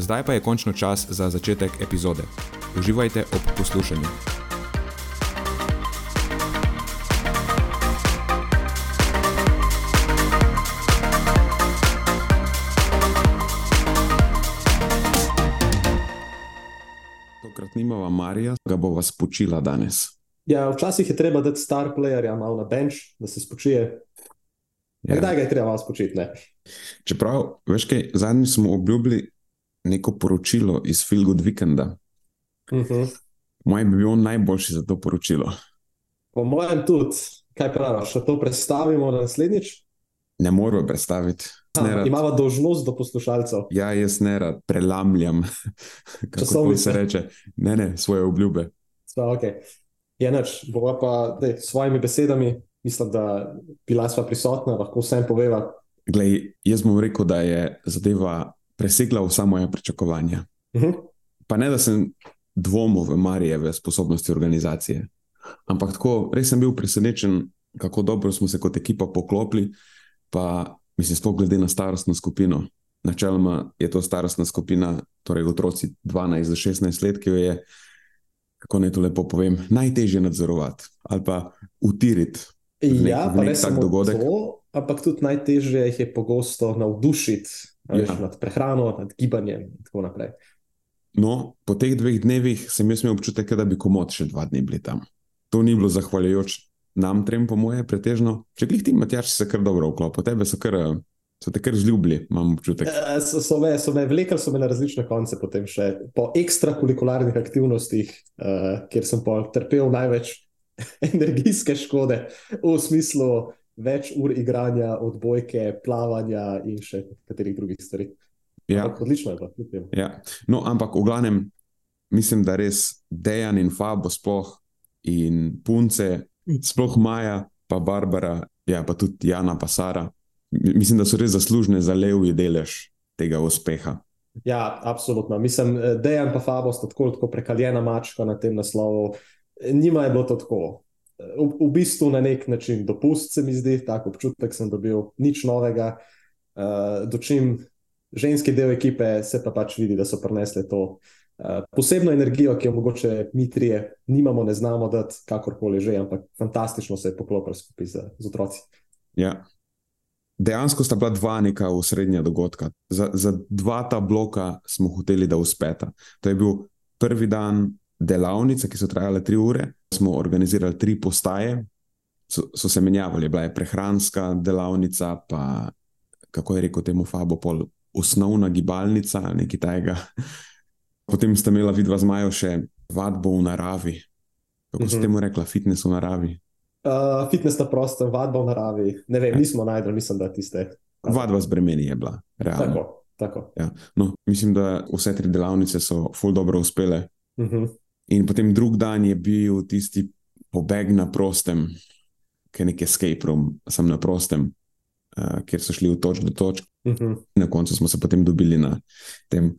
Zdaj pa je končno čas za začetek epizode. Uživajte ob poslušanju. Tokrat nimava Marija, ga bo vas počila danes. Ja, včasih je treba dati star playerja malo na bench, da se spočije. Ja. Kdaj ga je treba malo spočiti? Ne? Čeprav, veš kaj, zadnjič smo obljubili, neko poročilo iz Filgud Weekenda. Uh Mhm. -huh. Moj bi bil najboljši za to poročilo. Po mojem, tudi, kaj praviš, da to predstavimo na naslednjič? Ne moramo predstaviti. Ha, imamo dožnost do poslušalcev. Ja, jaz ne rad prelamljam, kako se reče, ne, ne, svoje obljube. Sva, okay. Je noč, bova pa dej, s svojimi besedami, mislim, da bila sva prisotna, lahko vsem poveva. Glej, jaz bom rekel, da je zadeva presegla vsa moja pričakovanja. Uh -huh. Pa ne, da sem dvomil v Marijeve sposobnosti organizacije, ampak tako res sem bil presenečen, kako dobro smo se kot ekipa poklopili. Pa mislim, sploh glede na starostno skupino. Načeloma je to starostna skupina, torej otroci 12 do 16 let, ki jo je, kako naj to lepo povem, najtežje nadzorovati ali pa utiriti. Ja, pa ne samo dogodek. To, ampak tudi najtežje jih je pogosto navdušiti ja. nad prehrano, nad gibanjem in tako naprej. No, po teh dveh dnevih sem imel občutek, da bi komod še dva dni bili tam. To ni bilo zahvaljujoč nam, trem, po moje, pretežno. Če glih ti, Matjaš, se kar dobro vklopil, tebe so, kar, so te kar zljubili, imam občutek. E, so, so me, so me vlekli, so me na različne konce, potem še po ekstrakurikularnih aktivnostih, uh, kjer sem trpel največ energijske škode, v smislu več ur igranja, odbojke, plavanja in še katerih drugih stvari. Ja. Ampak odlično je bilo. Ja. No, ampak v glavnem, mislim, da res Dejan in Fabo, sploh in punce, sploh Maja, pa Barbara, ja, pa tudi Jana, pa Sara. Mislim, da so res zaslužne za levji delež tega uspeha. Ja, absolutno. Mislim, Dejan in Fabo sta tako, tako prekaljena mačka na tem naslovu. Njima je bilo to tako. V, v bistvu na nek način dopust, se mi zdi, tako občutek sem dobil, nič novega. Uh, dočim ženski del ekipe se pa pač vidi, da so prenesli to uh, posebno energijo, ki jo mogoče mi trije nimamo, ne znamo dati, kakorkoli že, ampak fantastično se je poklopil skupaj z, z otroci. Ja. Dejansko sta bila dva neka osrednja dogodka. Za, za dva ta bloka smo hoteli, da uspeta. To je bil prvi dan delavnice, ki so trajale tri ure. Smo organizirali tri postaje, so, so se menjavali, bila je prehranska delavnica, pa kako je rekel temu Fabopol, osnovna gibalnica, nekaj tajega. Potem sta imela vidva z Majo še vadbo v naravi. Kako se temu rekla, fitness v naravi? Uh, fitness na prostem, vadba v naravi. Ne vem, nismo najdel, mislim, da tiste. Vadba z bremeni je bila, realno. Tako, tako. Ja. No, mislim, da vse tri delavnice so ful dobro uspele. Uh -huh. In potem drug dan je bil tisti pobeg na prostem, ki je nek escape room, sem na prostem, uh, kjer so šli od točk do točk. Uh -huh. Na koncu smo se potem dobili na tem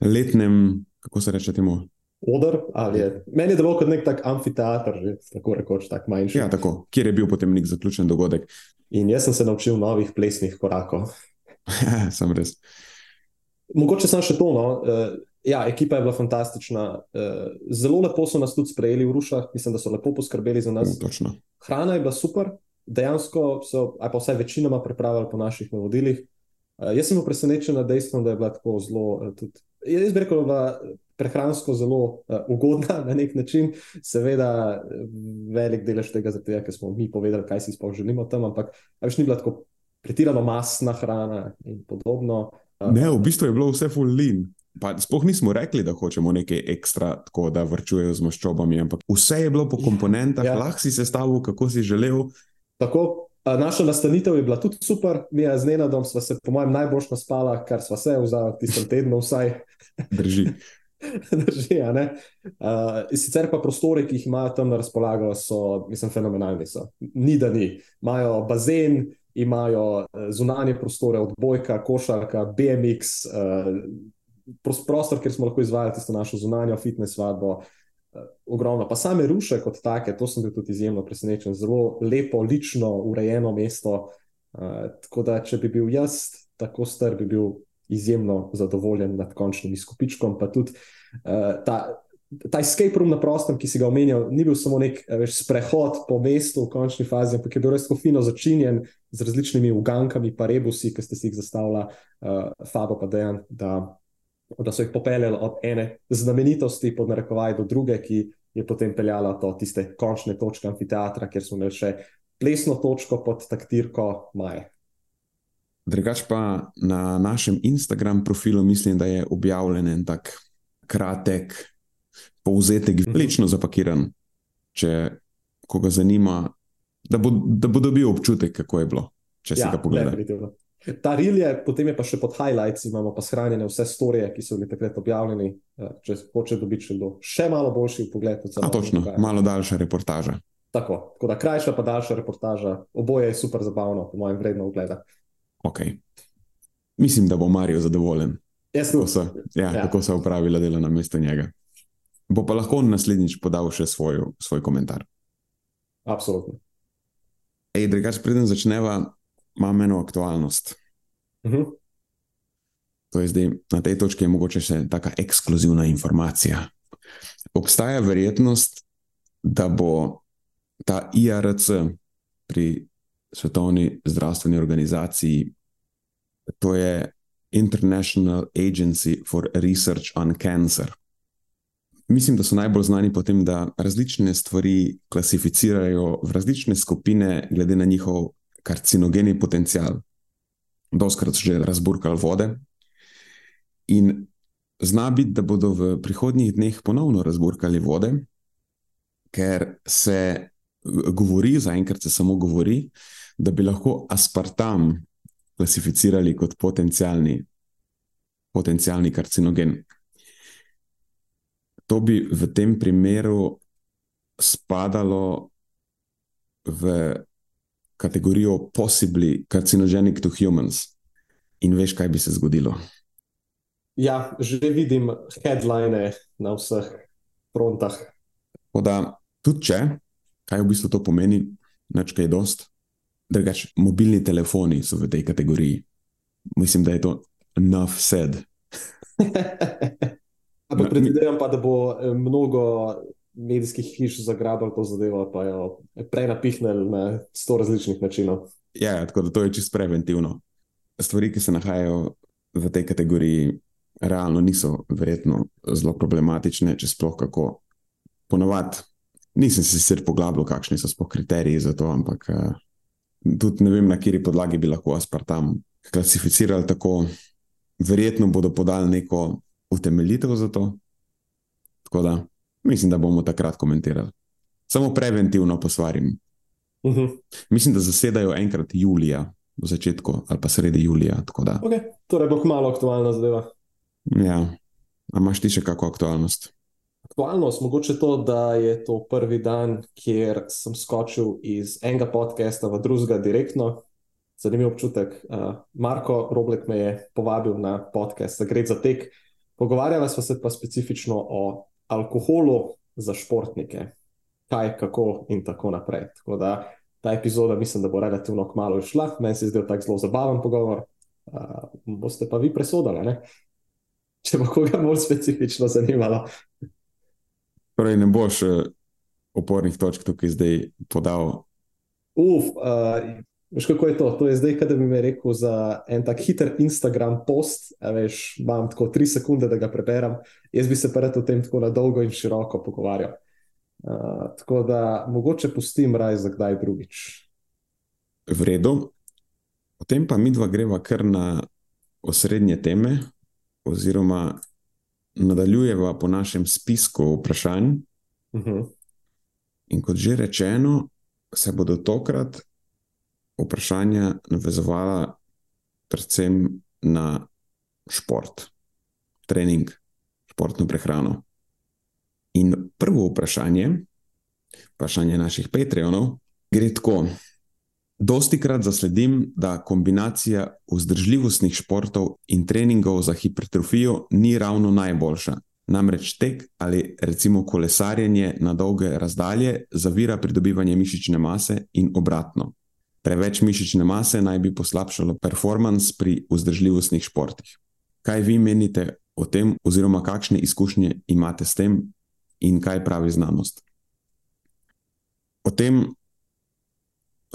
letnem, kako se reče temu. Odr, ali je. Meni je delo kot nek tak amfiteater, že tako rekoč, tako manjši. Ja, tako, kjer je bil potem nek zaključen dogodek. In jaz sem se naučil novih plesnih korakov. sem res. Mogoče sem še to. No. Ja, ekipa je bila fantastična. Uh, zelo lepo so nas tudi sprejeli v Rušah, mislim, da so lepo poskrbeli za nas. Točno. Hrana je bila super, dejansko so, ali pa vsaj večinoma pripravili po naših navodilih. Uh, jaz sem bil presenečen nad dejstvom, da je bila tako zelo. Uh, tudi, jaz bi rekel, da je bila prehransko zelo ugodna na nek način. Seveda, velik delež tega, zato ker smo mi povedali, kaj si sploh želimo tam, ampak več ni bila tako pretirano masna hrana in podobno. Ne, v bistvu je bilo vse full lean. Pa sploh nismo rekli, da hočemo nekaj ekstra, tako da vrčujejo z maščobami, ampak vse je bilo po ja, komponentah, ja. lahko si sestavil, kako si želel. Tako, naša nastanitev je bila tudi super, mi je z Nenadom, sva se po mojem najbolj naspala, kar sva se v tistem tednu vsaj. Drži. Drži, ja, uh, sicer pa prostori, ki jih imajo tam na razpolago, so, mislim, fenomenalni. So. Ni da ni. Imajo bazen, imajo zunanje prostore, odbojka, košarka, BMX. Uh, prostor, kjer smo lahko izvajali tisto našo zunanjo fitness vadbo. Uh, ogromno. Pa same ruše kot take, to sem bil tudi izjemno presenečen. Zelo lepo, lično, urejeno mesto. Uh, tako da, če bi bil jaz tako star, bi bil izjemno zadovoljen nad končnim izkupičkom. Pa tudi uh, ta, ta escape room na prostem, ki si ga omenjal, ni bil samo nek veš, sprehod po mestu v končni fazi, ampak je bil res tako fino začinjen z različnimi ugankami, pa rebusi, ki ste si jih zastavili, uh, Fabo pa dejan da so jih popeljali od ene znamenitosti, pod narekovaj, do druge, ki je potem peljala do tiste končne točke amfiteatra, kjer smo imeli še plesno točko pod taktirko Maje. Drugač pa na našem Instagram profilu mislim, da je objavljen en tak kratek povzetek, mhm. veliko zapakiran, če koga zanima, da bo, da bo dobil občutek, kako je bilo, če ja, si ga pogledal. Ta reel je, potem je pa še pod highlights, imamo pa shranjene vse storije, ki so bili takrat objavljeni. Eh, če hoče dobiti še, še malo boljši pogled, kot se lahko. Točno, malo daljša reportaža. Tako, tako da krajša, pa daljša reportaža. Oboje je super zabavno, po mojem, vredno ogleda. Okay. Mislim, da bo Marijo zadovoljen. Tako so, ja, ja. tako so upravila delo na mesto njega. Bo pa lahko naslednjič podal še svoj, svoj komentar. Absolutno. Ej, drugač, preden začneva, imam eno aktualnost. Uh mhm. -huh. To je zdaj na tej točki mogoče še tako ekskluzivna informacija. Obstaja verjetnost, da bo ta IRC pri Svetovni zdravstveni organizaciji, to je International Agency for Research on Cancer. Mislim, da so najbolj znani po tem, da različne stvari klasificirajo v različne skupine, glede na njihov karcinogeni potencial. Doskrat so že razburkali vode. In zna biti, da bodo v prihodnjih dneh ponovno razburkali vode, ker se govori, zaenkrat se samo govori, da bi lahko aspartam klasificirali kot potencijalni, potencijalni karcinogen. To bi v tem primeru spadalo v kategorijo possibly carcinogenic to humans. In veš, kaj bi se zgodilo? Ja, že vidim headline na vseh frontah. Da, tudi če, kaj v bistvu to pomeni, neč kaj dost. Drugač, mobilni telefoni so v tej kategoriji. Mislim, da je to enough said. Ampak predvidevam pa, da bo eh, mnogo medijskih hiš zagrabili to zadevo, pa jo prenapihnili na sto različnih načinov. Ja, tako da to je čisto preventivno. Stvari, ki se nahajajo v tej kategoriji, realno niso verjetno zelo problematične, če sploh kako. Ponovadi nisem se sicer poglabljal, kakšni so sploh kriteriji za to, ampak uh, tudi ne vem, na kateri podlagi bi lahko aspartam klasificirali tako. Verjetno bodo podali neko utemeljitev za to. Tako da Mislim, da bomo takrat komentirali. Samo preventivno posvarim. Uh mhm. -huh. Mislim, da zasedajo enkrat julija, v začetku ali pa sredi julija. Okay. Torej, bo malo aktualna zadeva. Ja, ali imaš ti še kakšno aktualnost? Aktualnost, mogoče to, da je to prvi dan, kjer sem skočil iz enega podcasta v drugega direktno. Zanimiv občutek. Uh, Marko Roblek me je povabil na podcast, da gre za tek. Pogovarjali smo se pa specifično o alkoholu za športnike, kaj, kako in tako naprej. Tako da ta epizoda, mislim, da bo relativno kmalo išla, meni se je zdel tako zelo zabaven pogovor. Uh, boste pa vi presodili, ne? če bo koga bolj specifično zanimalo. Torej, ne boš opornih točk tukaj zdaj podal. Uf, uh, Veš, kako je to? To je zdaj, da bi mi rekel za en tak hiter Instagram post, veš, imam tako tri sekunde, da ga preberem, jaz bi se pa rad o tem tako na dolgo in široko pogovarjal. Uh, tako da mogoče pustim raj za kdaj drugič. V redu. Potem pa mi dva greva kar na osrednje teme, oziroma nadaljujeva po našem spisku vprašanj. Uh mhm. -huh. In kot že rečeno, se bodo tokrat vprašanja navezovala predvsem na šport, trening, športno prehrano. In prvo vprašanje, vprašanje naših Patreonov, gre tako. Dosti krat zasledim, da kombinacija vzdržljivostnih športov in treningov za hipertrofijo ni ravno najboljša. Namreč tek ali recimo kolesarjenje na dolge razdalje zavira pridobivanje mišične mase in obratno. Preveč mišične mase naj bi poslabšalo performance pri vzdržljivostnih športih. Kaj vi menite o tem, oziroma kakšne izkušnje imate s tem, in kaj pravi znanost? O tem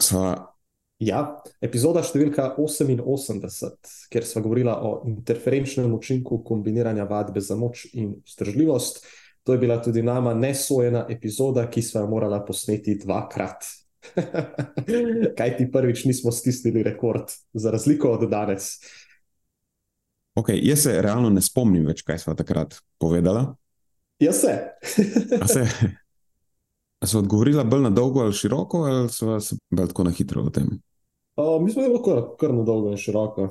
sva Ja, epizoda številka 88, kjer smo govorili o interferenčnem učinku kombiniranja vadbe za moč in vzdržljivost. To je bila tudi nama nesojena epizoda, ki smo jo morali posneti dvakrat. Kaj ti prvič nismo stisnili rekord, za razliko od danes? Okay, jaz se realno ne spomnim več, kaj smo takrat povedali. Jaz se. se. So odgovorila bolj na dolgo ali široko, ali so se bolj tako na hitro o tem? O, mi smo bili lahko kar na dolgo in široko.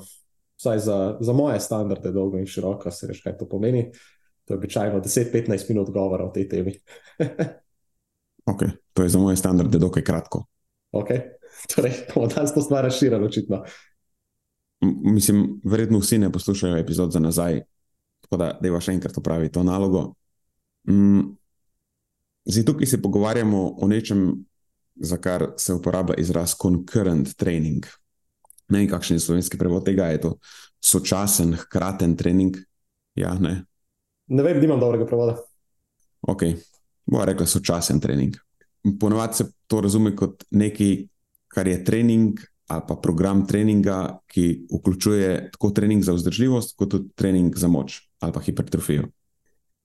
Vsaj za, za moje standarde, dolgo in široko, se veš, kaj to pomeni. To je običajno 10-15 minut govora o tej temi. ok, to je za moje standarde dokaj kratko. Ok, torej bomo danes to stvar razširili, očitno. Mislim, verjetno vsi ne poslušajo epizod za nazaj, tako da da je še enkrat opraviti to nalogo. Mm, Zdaj, tukaj se pogovarjamo o nečem, za kar se uporablja izraz concurrent training. Ne vem, kakšen je slovenski prevod tega, je to sočasen, hkraten trening. Ja, ne. ne vem, nimam dobrega prevoda. Ok, bomo rekli sočasen trening. Ponovadi se to razume kot nekaj, kar je trening ali pa program treninga, ki vključuje tako trening za vzdržljivost, kot tudi trening za moč ali pa hipertrofijo.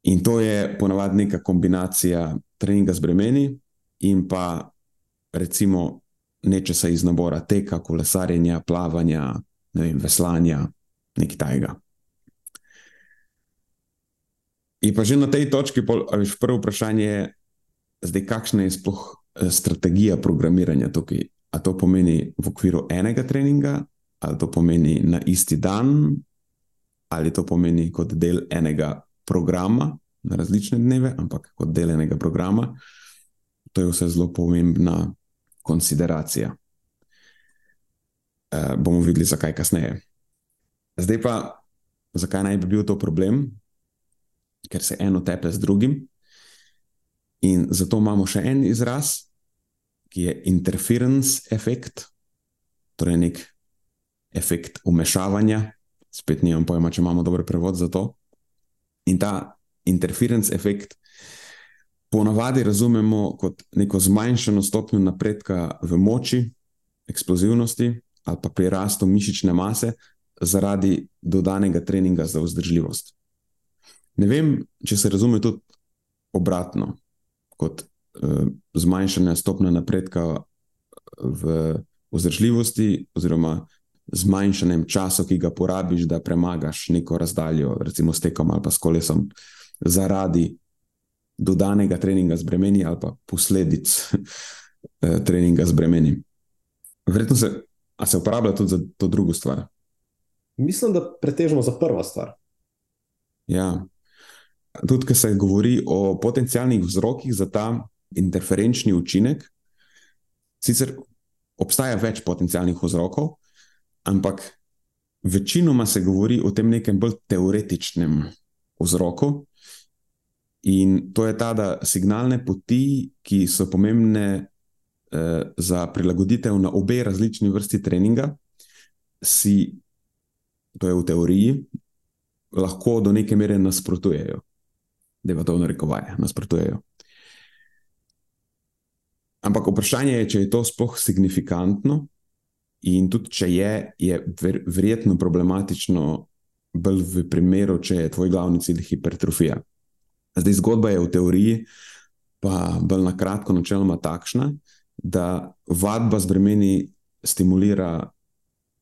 In to je ponovadi neka kombinacija treninga z bremeni in pa recimo nečesa iz nabora teka, kolesarjenja, plavanja, ne vem, veslanja, nekaj tajega. In pa že na tej točki, veš, prvo vprašanje je, zdaj, kakšna je sploh eh, strategija programiranja tukaj? A to pomeni v okviru enega treninga, ali to pomeni na isti dan, ali to pomeni kot del enega programa na različne dneve, ampak kot del enega programa. To je vse zelo pomembna konsideracija. E, bomo videli, zakaj kasneje. Zdaj pa, zakaj naj bi bil to problem? Ker se eno tepe z drugim. In zato imamo še en izraz, ki je interference efekt, torej nek efekt umešavanja. Spet nimam pojma, če imamo dober prevod za to. In ta interference efekt ponavadi razumemo kot neko zmanjšano stopnjo napredka v moči, eksplozivnosti ali pa pri rastu mišične mase zaradi dodanega treninga za vzdržljivost. Ne vem, če se razume tudi obratno, kot uh, zmanjšana stopnja napredka v vzdržljivosti, oziroma zmanjšanjem časa, ki ga porabiš, da premagaš neko razdaljo, recimo s tekom ali pa s kolesom, zaradi dodanega treninga z bremeni ali pa posledic eh, treninga z bremeni. Verjetno se, se uporablja tudi za to drugo stvar. Mislim, da pretežno za prvo stvar. Ja. Tudi, ker se govori o potencijalnih vzrokih za ta interferenčni učinek, sicer obstaja več potencijalnih vzrokov, ampak večinoma se govori o tem nekem bolj teoretičnem vzroku, In to je ta, da signalne poti, ki so pomembne eh, za prilagoditev na obe različni vrsti treninga, si, to je v teoriji, lahko do neke mere nasprotujejo. Da je to v narekovaje, nasprotujejo. Ampak vprašanje je, če je to sploh signifikantno, In tudi, če je, je ver, verjetno problematično, bolj v primeru, če je tvoj glavni cilj hipertrofija. Zdaj, zgodba je v teoriji, pa bolj na kratko, načeloma takšna, da vadba z bremeni stimulira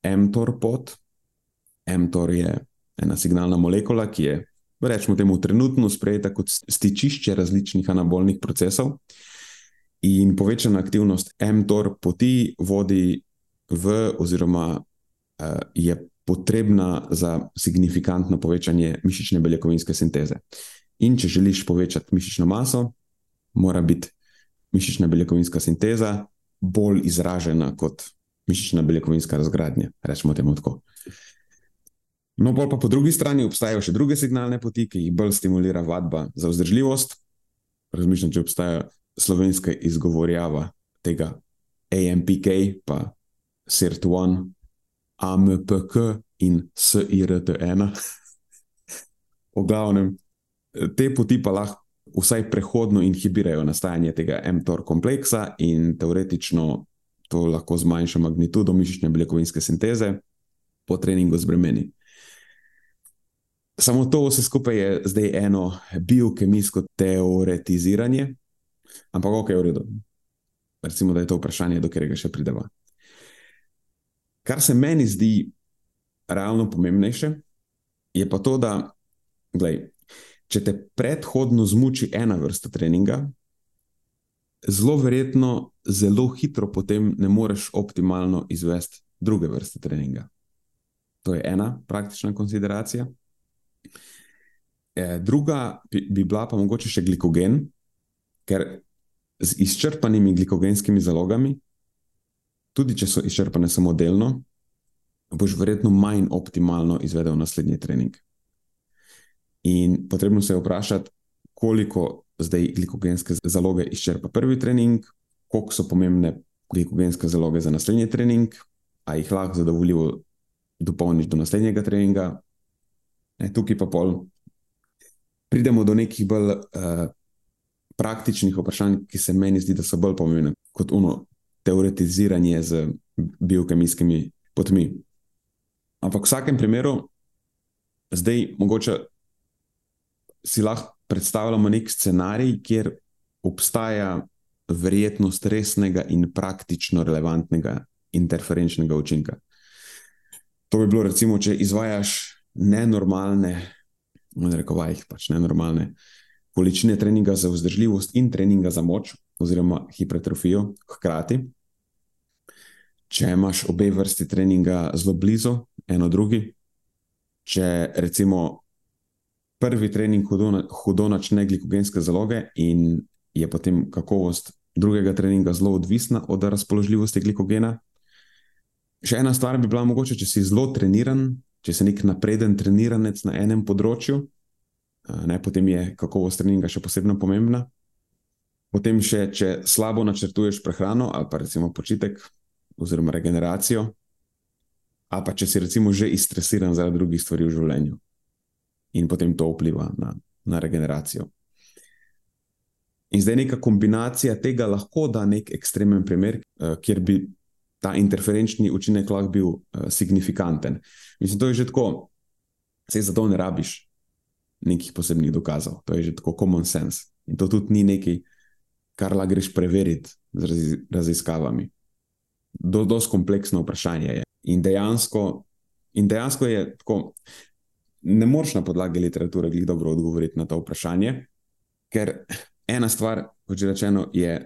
mTOR pot. mTOR je ena signalna molekula, ki je, rečemo, temu trenutno sprejeta kot stičišče različnih anabolnih procesov. In povečana aktivnost mTOR poti vodi v, oziroma uh, je potrebna za signifikantno povečanje mišične beljakovinske sinteze. In če želiš povečati mišično maso, mora biti mišična beljakovinska sinteza bolj izražena kot mišična beljakovinska razgradnja. Rečemo temu tako. No, bolj pa po drugi strani obstajajo še druge signalne poti, ki jih bolj stimulira vadba za vzdržljivost. Razmišljam, če obstaja slovenska izgovorjava tega AMPK, pa SIRT1, AMPK in SIRT1. v glavnem, te poti pa lahko vsaj prehodno inhibirajo nastajanje tega mTOR kompleksa in teoretično to lahko zmanjša magnitudo mišične beljakovinske sinteze po treningu z bremeni. Samo to vse skupaj je zdaj eno biokemijsko teoretiziranje, ampak ok, v redu. Recimo, da je to vprašanje, do katerega še prideva. Kar se meni zdi realno pomembnejše, je pa to, da gledaj, če te predhodno zmuči ena vrsta treninga, zelo verjetno, zelo hitro potem ne moreš optimalno izvesti druge vrste treninga. To je ena praktična konsideracija. E, druga bi bila pa mogoče še glikogen, ker z izčrpanimi glikogenskimi zalogami, tudi če so izčrpane samo delno, boš verjetno manj optimalno izvedel naslednji trening. In potrebno se je vprašati, koliko zdaj glikogenske zaloge izčrpa prvi trening, koliko so pomembne glikogenske zaloge za naslednji trening, a jih lahko zadovoljivo dopolniš do naslednjega treninga. Ne, tukaj pa pol pridemo do nekih bolj uh, praktičnih vprašanj, ki se meni zdi, da so bolj pomembne kot uno teoretiziranje z biokemijskimi potmi. Ampak v vsakem primeru, zdaj mogoče si lahko predstavljamo nek scenarij, kjer obstaja verjetnost resnega in praktično relevantnega interferenčnega učinka. To bi bilo, recimo, če izvajaš nenormalne, v rekovajih, pač nenormalne količine treninga za vzdržljivost in treninga za moč, oziroma hipertrofijo, hkrati. Če imaš obe vrsti treninga zelo blizu, eno drugi, če recimo prvi trening hudo, hudo načne glikogenske zaloge, in je potem kakovost drugega treninga zelo odvisna od razpoložljivosti glikogena. Še ena stvar bi bila mogoče, če si zelo treniran, če si nek napreden treniranec na enem področju, ne, potem je kakovost treninga še posebno pomembna. Potem še, če slabo načrtuješ prehrano ali pa recimo počitek oziroma regeneracijo, ali pa če si recimo že izstresiran zaradi drugih stvari v življenju in potem to vpliva na, na regeneracijo. In zdaj neka kombinacija tega lahko da nek ekstremen primer, kjer bi ta interferenčni učinek lahko bil signifikanten. Mislim, to je že tako, vse za to ne rabiš nekih posebnih dokazov, to je že tako common sense. In to tudi ni nekaj, kar lahko greš preveriti z raziskavami. Zelo kompleksno vprašanje je. In dejansko, in dejansko je tako, ne moreš na podlagi literature glih dobro odgovoriti na to vprašanje, ker ena stvar, kot že rečeno, je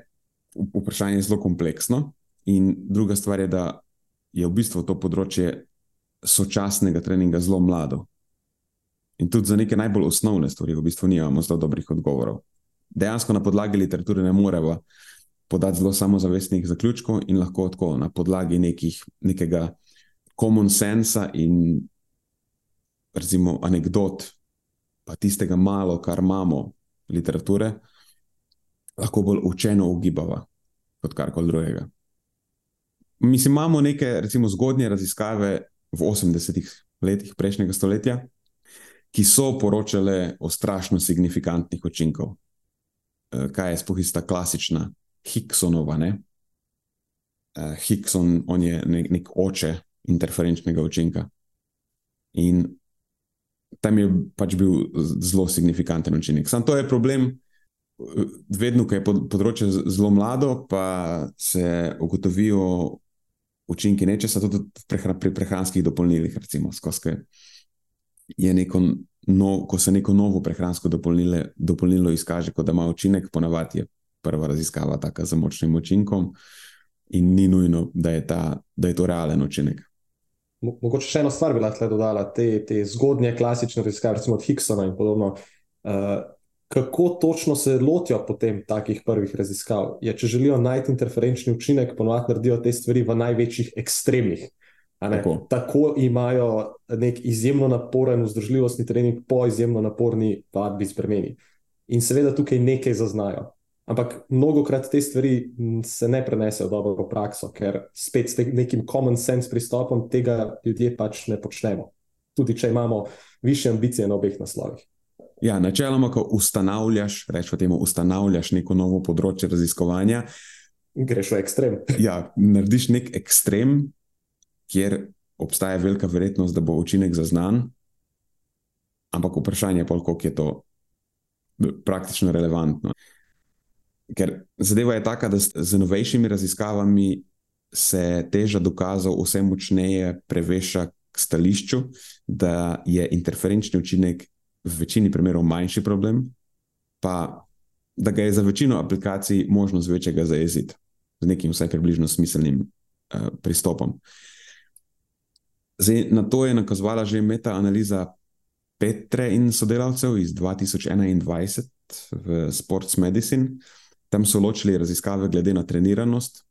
vprašanje zelo kompleksno, in druga stvar je, da je v bistvu to področje sočasnega treninga zelo mlado. In tudi za neke najbolj osnovne stvari, v bistvu, nimamo zelo dobrih odgovorov. Dejansko na podlagi literature ne moremo podati zelo samozavestnih zaključkov, in lahko tako na podlagi nekih, nekega common sensa in recimo, anegdot, pa tistega malo, kar imamo, literature, lahko bolj učeno ugibava kot karkoli drugega. Mi imamo neke, recimo, zgodnje raziskave v 80-ih letih prejšnjega stoletja, ki so poročale o strašno signifikantnih učinkov. Eh, kaj je spohista klasična Higgsonova, ne? uh, Higgs, on, je nek, nek oče interferenčnega učinka. In tam je pač bil zelo signifikanten učinek. Sam to je problem, vedno, ko je področje zelo mlado, pa se ugotovijo učinki nečesa, tudi pri prehranskih dopolnilih, recimo, skozi je neko. No, ko se neko novo prehransko dopolnilo izkaže, da ima učinek, ponavadi je prva raziskava tako z močnim učinkom, in ni nujno, da je, ta, da je to realen učinek. Mogoče še ena stvar bi lahko dodala, te, te zgodnje klasične raziskave, recimo od Higgsona in podobno. Uh, kako točno se lotijo potem takih prvih raziskav? Je, če želijo najti interferenčni učinek, ponovadi naredijo te stvari v največjih ekstremih. Tako. Tako imajo nek izjemno naporen vzdržljivostni trening po izjemno naporni vadbi s premeni. In seveda tukaj nekaj zaznajo. Ampak mnogo krat te stvari se ne prenesejo dobro v prakso, ker spet s nekim common sense pristopom tega ljudje pač ne počnemo. Tudi če imamo više ambicije na obeh naslovih. Ja, načeloma, ko ustanavljaš, rečemo temu, ustanavljaš neko novo področje raziskovanja, greš v ekstrem. ja, narediš nek ekstrem, kjer obstaja velika verjetnost, da bo učinek zaznan, ampak vprašanje je, koliko je to praktično relevantno. Ker zadeva je taka, da z novejšimi raziskavami se teža dokazov vse močneje preveša k stališču, da je interferenčni učinek v večini primerov manjši problem, pa da ga je za večino aplikacij možno z večjega zajeziti, z nekim vsaj približno smiselnim uh, pristopom. Zdaj, na to je nakazovala že meta-analiza Petre in sodelavcev iz 2021 v Sports Medicine. Tam so ločili raziskave glede na treniranost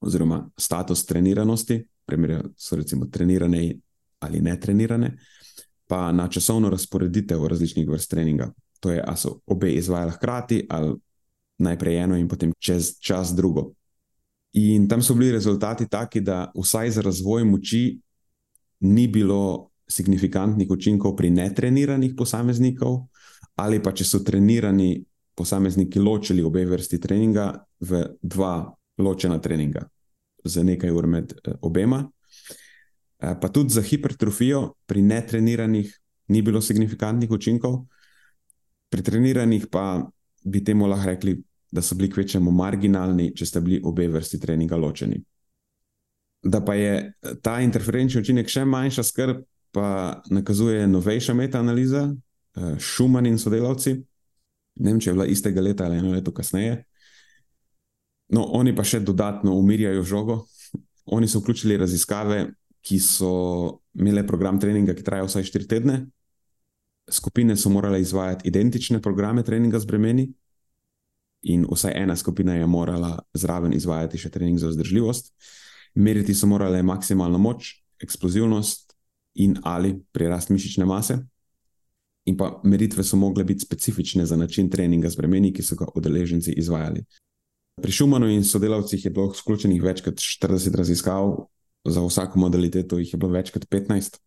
oziroma status treniranosti, primerjajo so recimo trenirane ali netrenirane pa na časovno razporeditev različnih vrst treninga. To je, ali so obe izvajali hkrati, ali najprej eno in potem čez čas drugo. In tam so bili rezultati taki, da vsaj za razvoj moči ni bilo signifikantnih učinkov pri netreniranih posameznikov, ali pa če so trenirani posamezniki ločili obe vrsti treninga v dva ločena treninga, za nekaj ur med eh, obema. Eh, pa tudi za hipertrofijo pri netreniranih ni bilo signifikantnih učinkov, pri treniranih pa bi temu lahko rekli, da so bili kvečemu marginalni, če sta bili obe vrsti treninga ločeni. Da pa je eh, ta interferenčni učinek še manjša skrb, pa nakazuje novejša metaanaliza, Šuman eh, in sodelavci. Ne vem, če je bila istega leta ali eno leto kasneje. No, oni pa še dodatno umirjajo žogo. Oni so vključili raziskave, ki so imele program treninga, ki traja vsaj 4 tedne. Skupine so morale izvajati identične programe treninga z bremeni, in vsaj ena skupina je morala zraven izvajati še trening za vzdržljivost. Meriti so morale maksimalno moč, eksplozivnost in ali prirast mišične mase. In pa meritve so mogle biti specifične za način treninga z bremeni, ki so ga udeleženci izvajali. Pri Šumanu in sodelavcih je bilo vključenih več kot 40 raziskav, za vsako modaliteto jih je bilo več kot 15,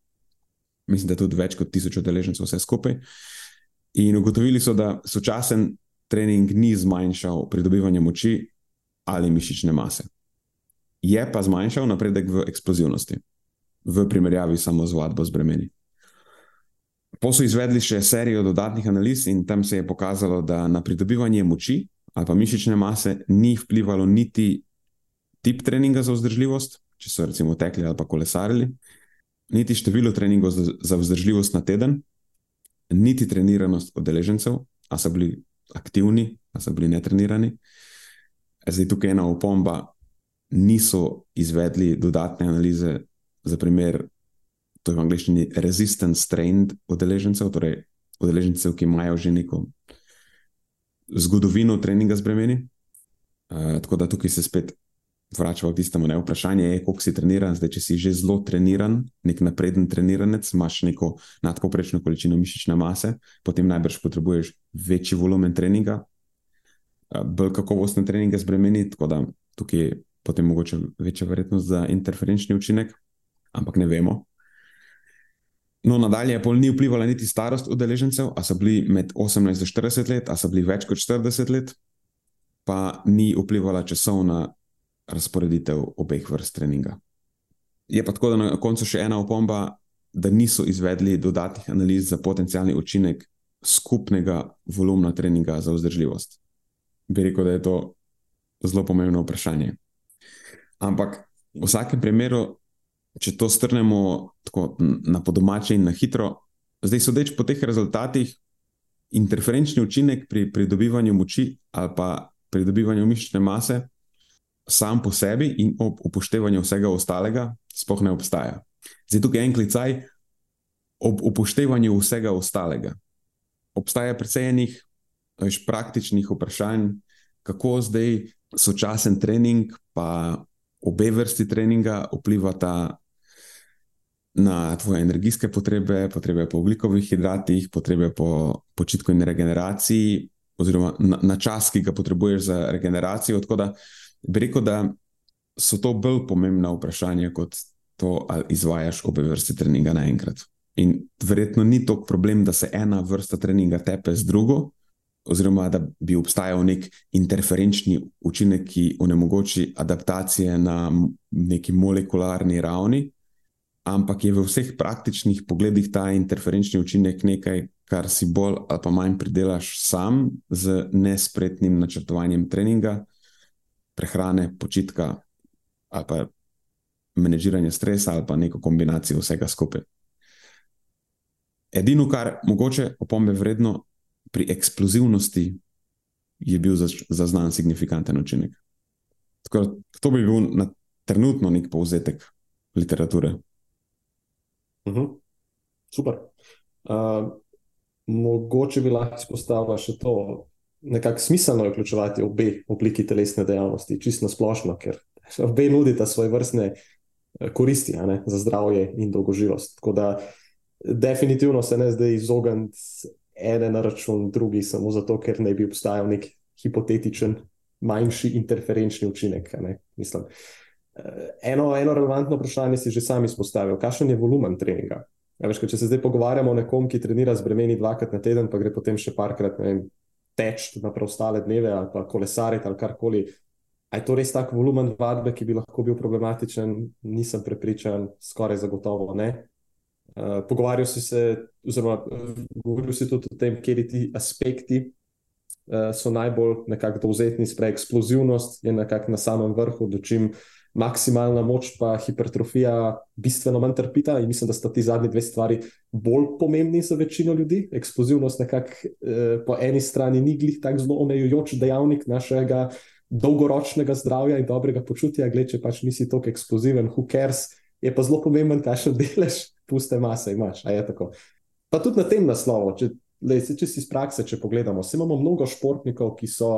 mislim, da tudi več kot 1000 udeležencev, vse skupaj. In ugotovili so, da sočasen trening ni zmanjšal pridobivanje moči ali mišične mase. Je pa zmanjšal napredek v eksplozivnosti, v primerjavi samo z vadbo z bremeni. Po so izvedli še serijo dodatnih analiz, in tam se je pokazalo, da na pridobivanje moči ali pa mišične mase ni vplivalo niti tip treninga za vzdržljivost, če so recimo tekli ali pa kolesarili, niti število treningov za, za vzdržljivost na teden, niti treniranost odeležencev, ali so bili aktivni, ali so bili netrenirani. Zdaj tukaj ena opomba, niso izvedli dodatne analize za primer, to je v angleščini resistant strained odeležencev, torej odeležencev, ki imajo že neko zgodovino treninga z bremeni. Uh, tako da tukaj se spet vračamo k tistemu ne, vprašanju, je, koliko si treniran. Zdaj, če si že zelo treniran, nek napreden treniranec, imaš neko nadpoprečno količino mišične mase, potem najbrž potrebuješ večji volumen treninga, bolj kakovostne treninge zbremeni, tako da tukaj je potem mogoče večja verjetnost za interferenčni učinek, ampak ne vemo. No, nadalje, pol ni vplivala niti starost udeležencev, a so bili med 18 in 40 let, a so bili več kot 40 let, pa ni vplivala časovna razporeditev obeh vrst treninga. Je pa tako, da na koncu še ena opomba, da niso izvedli dodatnih analiz za potencijalni učinek skupnega volumna treninga za vzdržljivost. Bi rekel, da je to zelo pomembno vprašanje. Ampak v vsakem primeru, če to strnemo tako na podomače in na hitro, zdaj sodeč po teh rezultatih, interferenčni učinek pri pridobivanju moči ali pa pridobivanju mišične mase, sam po sebi in ob upoštevanju vsega ostalega, sploh ne obstaja. Zdaj tukaj en klicaj ob upoštevanju vsega ostalega. Obstaja precej enih veš, praktičnih vprašanj, kako zdaj sočasen trening, pa obe vrsti treninga vplivata na tvoje energijske potrebe, potrebe po ugljikovih hidratih, potrebe po počitku in regeneraciji, oziroma na, na čas, ki ga potrebuješ za regeneracijo. Tako da bi rekel, da so to bolj pomembna vprašanja kot to, ali izvajaš obe vrsti treninga naenkrat. In verjetno ni to problem, da se ena vrsta treninga tepe z drugo, oziroma da bi obstajal nek interferenčni učinek, ki onemogoči adaptacije na neki molekularni ravni, ampak je v vseh praktičnih pogledih ta interferenčni učinek nekaj, kar si bolj ali pa manj pridelaš sam z nespretnim načrtovanjem treninga, prehrane, počitka ali pa menedžiranja stresa ali pa neko kombinacijo vsega skupaj. Edino, kar mogoče opombe vredno pri eksplozivnosti, je bil zaznan signifikanten učinek. Tako, to bi bil na trenutno nek povzetek literature. Uh mhm. -huh. Super. Uh, mogoče bi lahko izpostavila še to, nekako smiselno je vključevati obe obliki telesne dejavnosti, čisto splošno, ker obe nudita svoje vrstne eh, koristi ne, za zdravje in dolgoživost. Tako da definitivno se ne zdaj izogniti ene na račun drugih, samo zato, ker ne bi obstajal nek hipotetičen, manjši interferenčni učinek. Mislim, eh, eno, eno relevantno vprašanje si že sam izpostavil, kakšen je volumen treninga. Ja, veš, če se zdaj pogovarjamo o nekom, ki trenira z bremeni dvakrat na teden, pa gre potem še parkrat teč na preostale dneve ali pa kolesariti ali karkoli. Je to res tak volumen vadbe, ki bi lahko bil problematičen? Nisem prepričan, skoraj zagotovo ne. Uh, pogovarjal si se, oziroma govoril si tudi o tem, kje ti aspekti uh, so najbolj nekako dovzetni, sprej eksplozivnost je nekako na samem vrhu, dočim maksimalna moč pa hipertrofija bistveno manj trpita in mislim, da sta ti zadnji dve stvari bolj pomembni za večino ljudi. Eksplozivnost nekako uh, po eni strani ni glih tako zelo omejujoč dejavnik našega dolgoročnega zdravja in dobrega počutja, gled, če pač nisi tako eksploziven, who cares, je pa zelo pomemben, kakšen delež puste mase imaš. Pa tudi na tem naslovu, če, lej, če si iz prakse, če pogledamo, imamo mnogo športnikov, ki so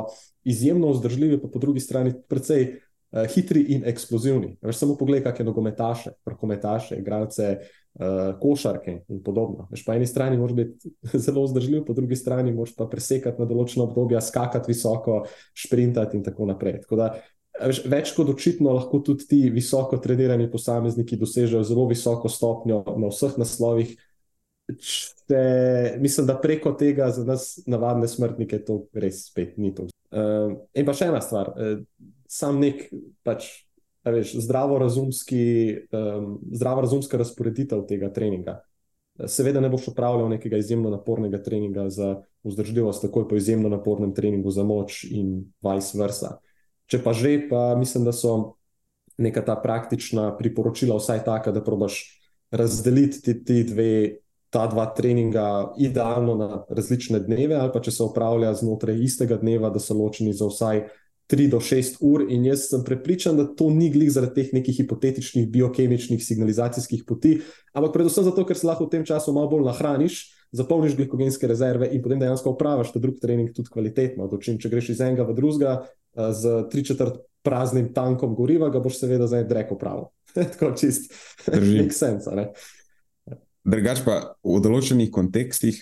izjemno vzdržljivi, pa po drugi strani precej uh, hitri in eksplozivni. Veš, samo pogledaj, kakšne nogometaše, rokometaše, igralce, uh, košarke in podobno. Veš, po eni strani moraš biti zelo vzdržljiv, po drugi strani moraš pa presekati na določeno obdobje, skakati visoko, sprintati in tako naprej. Tako da, Veš, več kot očitno lahko tudi ti visoko trenirani posamezniki dosežejo zelo visoko stopnjo na vseh naslovih. Če, mislim, da preko tega za nas, navadne smrtnike, to res spet ni to. Uh, in pa še ena stvar, uh, sam nek pač, veš, zdravorazumski, um, zdravorazumska razporeditev tega treninga. Seveda ne boš upravljal nekega izjemno napornega treninga za vzdržljivost, takoj po izjemno napornem treningu za moč in vice versa. Če pa že, pa mislim, da so neka ta praktična priporočila vsaj taka, da probaš razdeliti ti, ti dve, ta dva treninga idealno na različne dneve, ali pa če se upravlja znotraj istega dneva, da so ločeni za vsaj 3 do 6 ur. In jaz sem prepričan, da to ni glih zaradi teh nekih hipotetičnih biokemičnih signalizacijskih poti, ampak predvsem zato, ker se lahko v tem času malo bolj nahraniš. Zapolniš glikogenske rezerve in potem dejansko upraviš ta drugi trening tudi kvalitetno. Dočim, če greš iz enega v drugega, Eh, z tri četrt praznim tankom goriva, ga boš seveda za en drek upravil. Tako čist, nek sens. Drugač pa v določenih kontekstih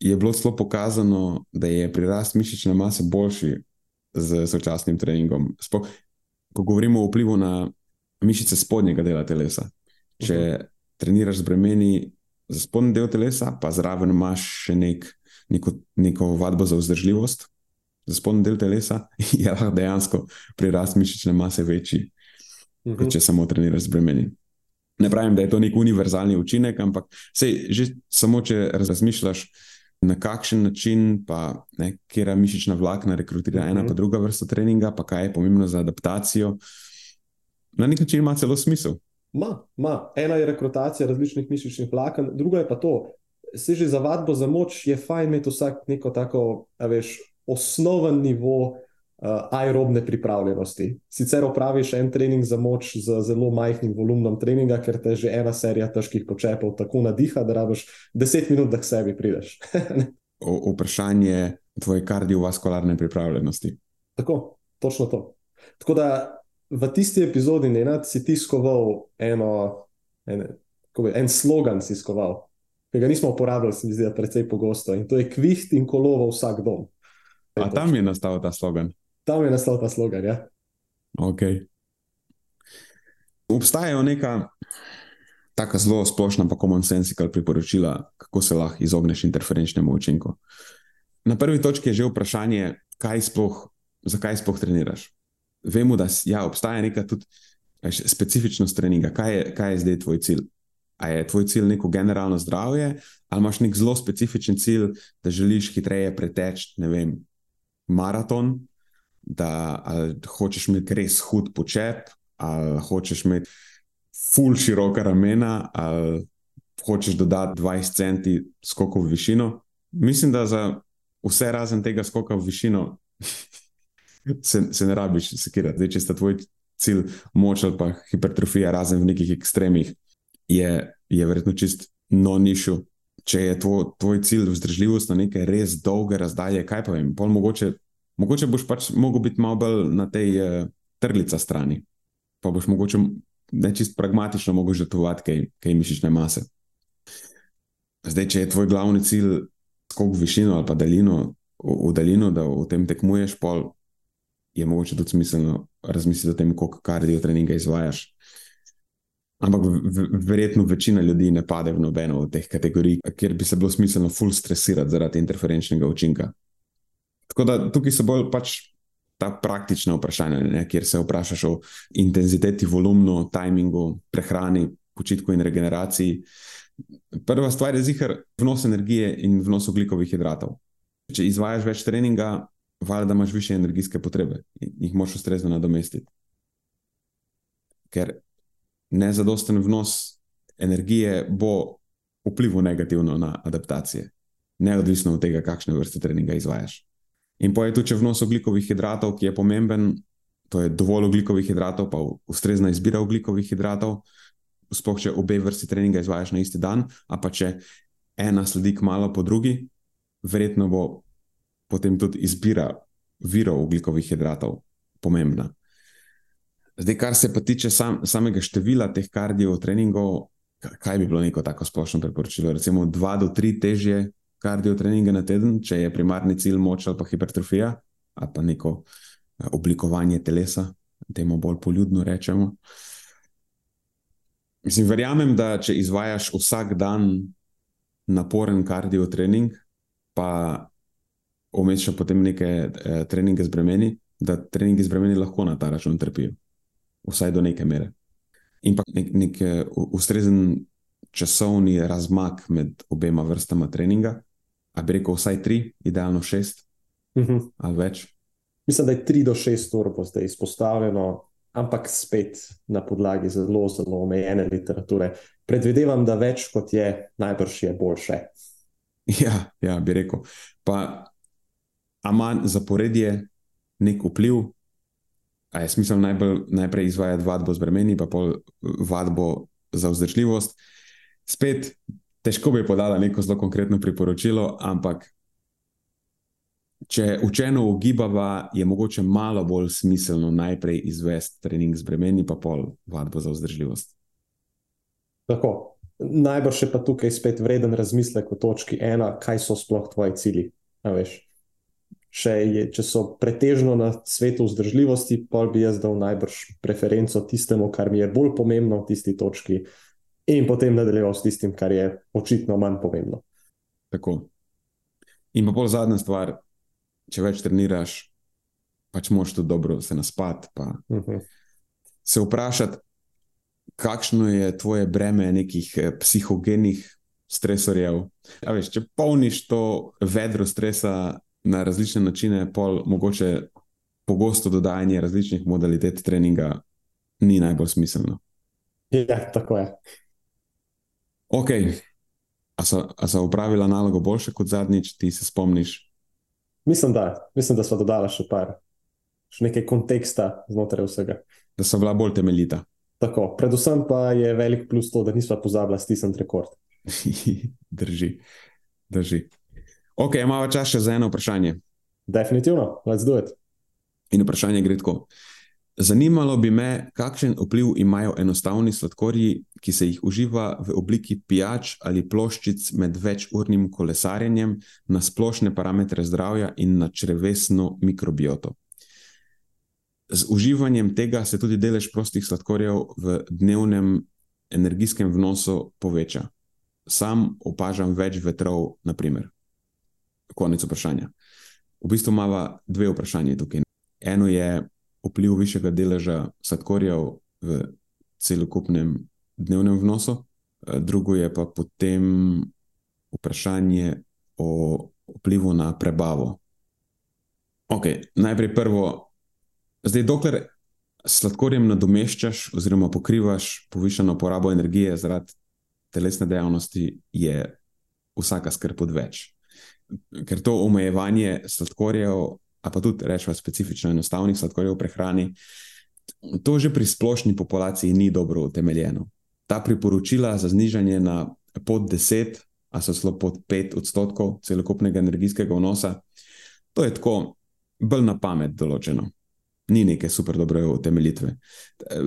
je bilo celo pokazano, da je prirast mišične mase boljši z sočasnim treningom. Spok, ko govorimo o vplivu na mišice spodnjega dela telesa. Če uh mhm. -huh. treniraš z bremeni za spodnji del telesa, pa zraven imaš še nek, neko, neko vadbo za vzdržljivost, za spodnji del telesa, je lahko dejansko prirast mišične mase večji, uh -huh. kot če samo treniraš z bremeni. Ne pravim, da je to nek univerzalni učinek, ampak sej, že samo če razmišljaš, na kakšen način, pa kera mišična vlakna rekrutira uh -huh. ena pa mhm. druga vrsta treninga, pa kaj je pomembno za adaptacijo. Na nek način ima celo smisel. Ma, ma. Ena je rekrutacija različnih mišičnih vlaken, druga je pa to. Se že za vadbo za moč je fajn imeti vsak neko tako, veš, osnoven nivo aerobne pripravljenosti. Sicer opraviš en trening za moč z zelo majhnim volumnom treninga, ker te že ena serija težkih počepov tako nadiha, da rabiš 10 minut, da k sebi prideš. o, vprašanje tvoje kardiovaskularne pripravljenosti. Tako, točno to. Tako da v tisti epizodi ne si ti skoval eno, en, bi, en slogan, si skoval. Ki ga nismo uporabljali, se mi zdi, precej pogosto. In to je kviht in kolovo vsak dom. A tam je nastal ta slogan? Tam je nastal ta slogan. Ja. Okay. Obstajajo neka tako zelo splošna, pa common sense, kar priporočila, kako se lahko izogneš interferenčnemu učinku. Na prvi točki je že vprašanje, sploh, zakaj sploh treniraš. Vemo, da ja, obstaja neka tudi specifičnost treninga. Kaj je, kaj je zdaj tvoj cilj? A je tvoj cilj neko generalno zdravje, ali imaš nek zelo specifičen cilj, da želiš hitreje preteči, ne vem, maraton, da hočeš imeti res hud počep, ali hočeš imeti ful široka ramena, ali hočeš dodati 20 centi skoka v višino. Mislim, da za vse razen tega skoka v višino se, se ne rabiš sekirati. Zdaj, če sta tvoj cilj moč ali pa hipertrofija, razen v nekih ekstremih, je, je verjetno čist no-nišu. Če je tvoj, tvoj cilj vzdržljivost na neke res dolge razdalje, kaj pa vem, pol mogoče Mogoče boš pač mogel biti malo bolj na tej uh, trglica strani, pa boš mogoče nečist pragmatično mogel žrtvovati kaj, kaj mišične mase. Zdaj, če je tvoj glavni cilj skok v višino ali pa daljino, v, v daljino, da v tem tekmuješ, pol je mogoče tudi smiselno razmisliti o tem, koliko kardio treninga izvajaš. Ampak verjetno večina ljudi ne pade v nobeno od teh kategorij, kjer bi se bilo smiselno full stresirati zaradi interferenčnega učinka. Tako da tukaj so bolj pač ta praktična vprašanja, ne, kjer se vprašaš o intenziteti, volumnu, tajmingu, prehrani, počitku in regeneraciji. Prva stvar je zihar vnos energije in vnos oglikovih hidratov. Če izvajaš več treninga, valjda imaš više energijske potrebe in jih moš ustrezno nadomestiti. Ker nezadosten vnos energije bo vplival negativno na adaptacije, neodvisno od tega, kakšne vrste treninga izvajaš. In pa je tu še vnos oglikovih hidratov, ki je pomemben, to je dovolj oglikovih hidratov, pa ustrezna izbira oglikovih hidratov. Sploh, če obe vrsti treninga izvajaš na isti dan, a pa če ena sledi malo po drugi, verjetno bo potem tudi izbira virov oglikovih hidratov pomembna. Zdaj, kar se pa tiče sam, samega števila teh kardio treningov, kaj bi bilo neko tako splošno priporočilo? Recimo dva do tri težje kardio treninge na teden, če je primarni cilj moč ali pa hipertrofija, ali pa neko eh, oblikovanje telesa, temu bolj poljudno rečemo. Mislim, verjamem, da če izvajaš vsak dan naporen kardio trening, pa omešaš potem neke eh, treninge z bremeni, da treningi z bremeni lahko na ta račun trpijo, vsaj do neke mere. In pa nek, nek uh, ustrezen časovni razmak med obema vrstama treninga, a bi rekel, vsaj tri, idealno šest uh mhm. -huh. ali več. Mislim, da je tri do šest ur bo zdaj izpostavljeno, ampak spet na podlagi zelo, zelo omejene literature. Predvidevam, da več kot je, najbrž je boljše. Ja, ja bi rekel. Pa, a manj zaporedje nek vpliv. A je smisel najbolj, najprej izvajati vadbo z bremeni, pa pol vadbo za vzdržljivost. Spet težko bi podala neko zelo konkretno priporočilo, ampak če učeno ugibava, je mogoče malo bolj smiselno najprej izvesti trening z bremeni, pa pol vadbo za vzdržljivost. Tako. Najbrž je pa tukaj spet vreden razmislek v točki ena, kaj so sploh tvoji cilji. Je, če so pretežno na svetu vzdržljivosti, pa bi jaz dal najbrž preferenco tistemu, kar mi je bolj pomembno v tisti točki, uh, in potem nadaljeval s tistim, kar je očitno manj pomembno. Tako. In pa pol zadnja stvar, če več treniraš, pač moš tudi dobro se naspati. Uh Mhm. -huh. Se vprašati, kakšno je tvoje breme nekih eh, psihogenih stresorjev. A veš, če polniš to vedro stresa na različne načine, pol mogoče pogosto dodajanje različnih modalitet treninga ni najbolj smiselno. Ja, tako je. Ok, a so, a so upravila nalogo boljše kot zadnjič, ti se spomniš? Mislim, da, mislim, da so dodala še par, še nekaj konteksta znotraj vsega. Da so bila bolj temeljita. Tako, predvsem pa je velik plus to, da nismo pozabili stisniti rekord. drži, drži. Ok, imamo čas še za eno vprašanje. Definitivno, let's do it. In vprašanje gre tako. Zanimalo bi me, kakšen vpliv imajo enostavni sladkorji, ki se jih uživa v obliki pijač ali ploščic med večurnim kolesarjenjem na splošne parametre zdravja in na črevesno mikrobioto. Z uživanjem tega se tudi delež prostih sladkorjev v dnevnem energijskem vnosu poveča. Sam opažam več vetrov, naprimer. Konec vprašanja. V bistvu imamo dve vprašanje tukaj. Eno je vpliv višjega deleža sladkorjev v celokupnem dnevnem vnosu, drugo je pa potem vprašanje o vplivu na prebavo. Ok, najprej prvo. Zdaj, dokler sladkorjem nadomeščaš oziroma pokrivaš povišeno porabo energije zaradi telesne dejavnosti, je vsaka skrb odveč. Ker to omejevanje sladkorjev, a pa tudi rečemo specifično enostavnih sladkorjev v prehrani, to že pri splošni populaciji ni dobro utemeljeno. Ta priporočila za znižanje na pod 10, a so celo pod 5 odstotkov celokupnega energijskega vnosa, to je tako bolj na pamet določeno. Ni neke super dobre utemeljitve.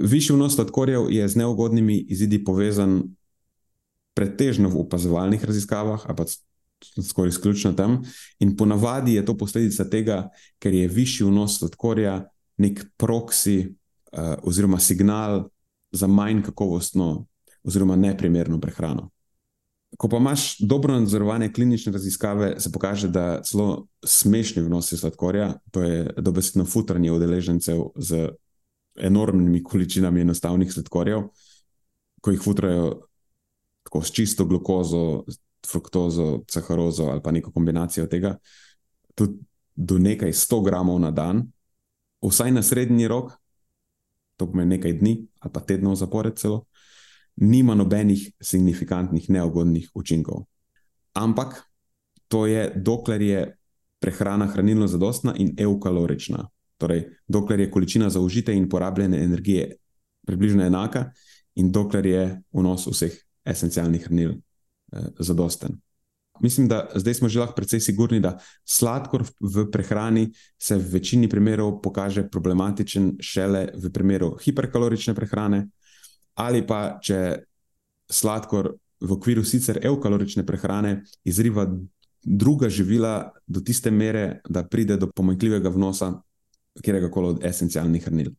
Višji vnos sladkorjev je z neugodnimi izidi povezan pretežno v opazovalnih raziskavah, pa skoraj izključno tam. In ponavadi je to posledica tega, ker je višji vnos sladkorja nek proksi uh, oziroma signal za manj kakovostno oziroma neprimerno prehrano. Ko pa imaš dobro nadzorovane klinične raziskave, se pokaže, da celo smešni vnosi sladkorja, to je dobesedno futranje udeležencev z enormnimi količinami enostavnih sladkorjev, ko jih futrajo tako s čisto glukozo, fruktozo, saharozo ali pa neko kombinacijo tega, tudi do nekaj 100 gramov na dan, vsaj na srednji rok, to pomeni nekaj dni ali pa tednov zapored celo, nima nobenih signifikantnih neugodnih učinkov. Ampak to je, dokler je prehrana hranilno zadostna in eukalorična. Torej, dokler je količina zaužite in porabljene energije približno enaka, in dokler je vnos vseh esencialnih hranil zadosten. Mislim, da zdaj smo že lahko precej sigurni, da sladkor v prehrani se v večini primerov pokaže problematičen šele v primeru hiperkalorične prehrane, ali pa če sladkor v okviru sicer eukalorične prehrane izriva druga živila do tiste mere, da pride do pomanjkljivega vnosa kjerega koli od esencialnih hranil.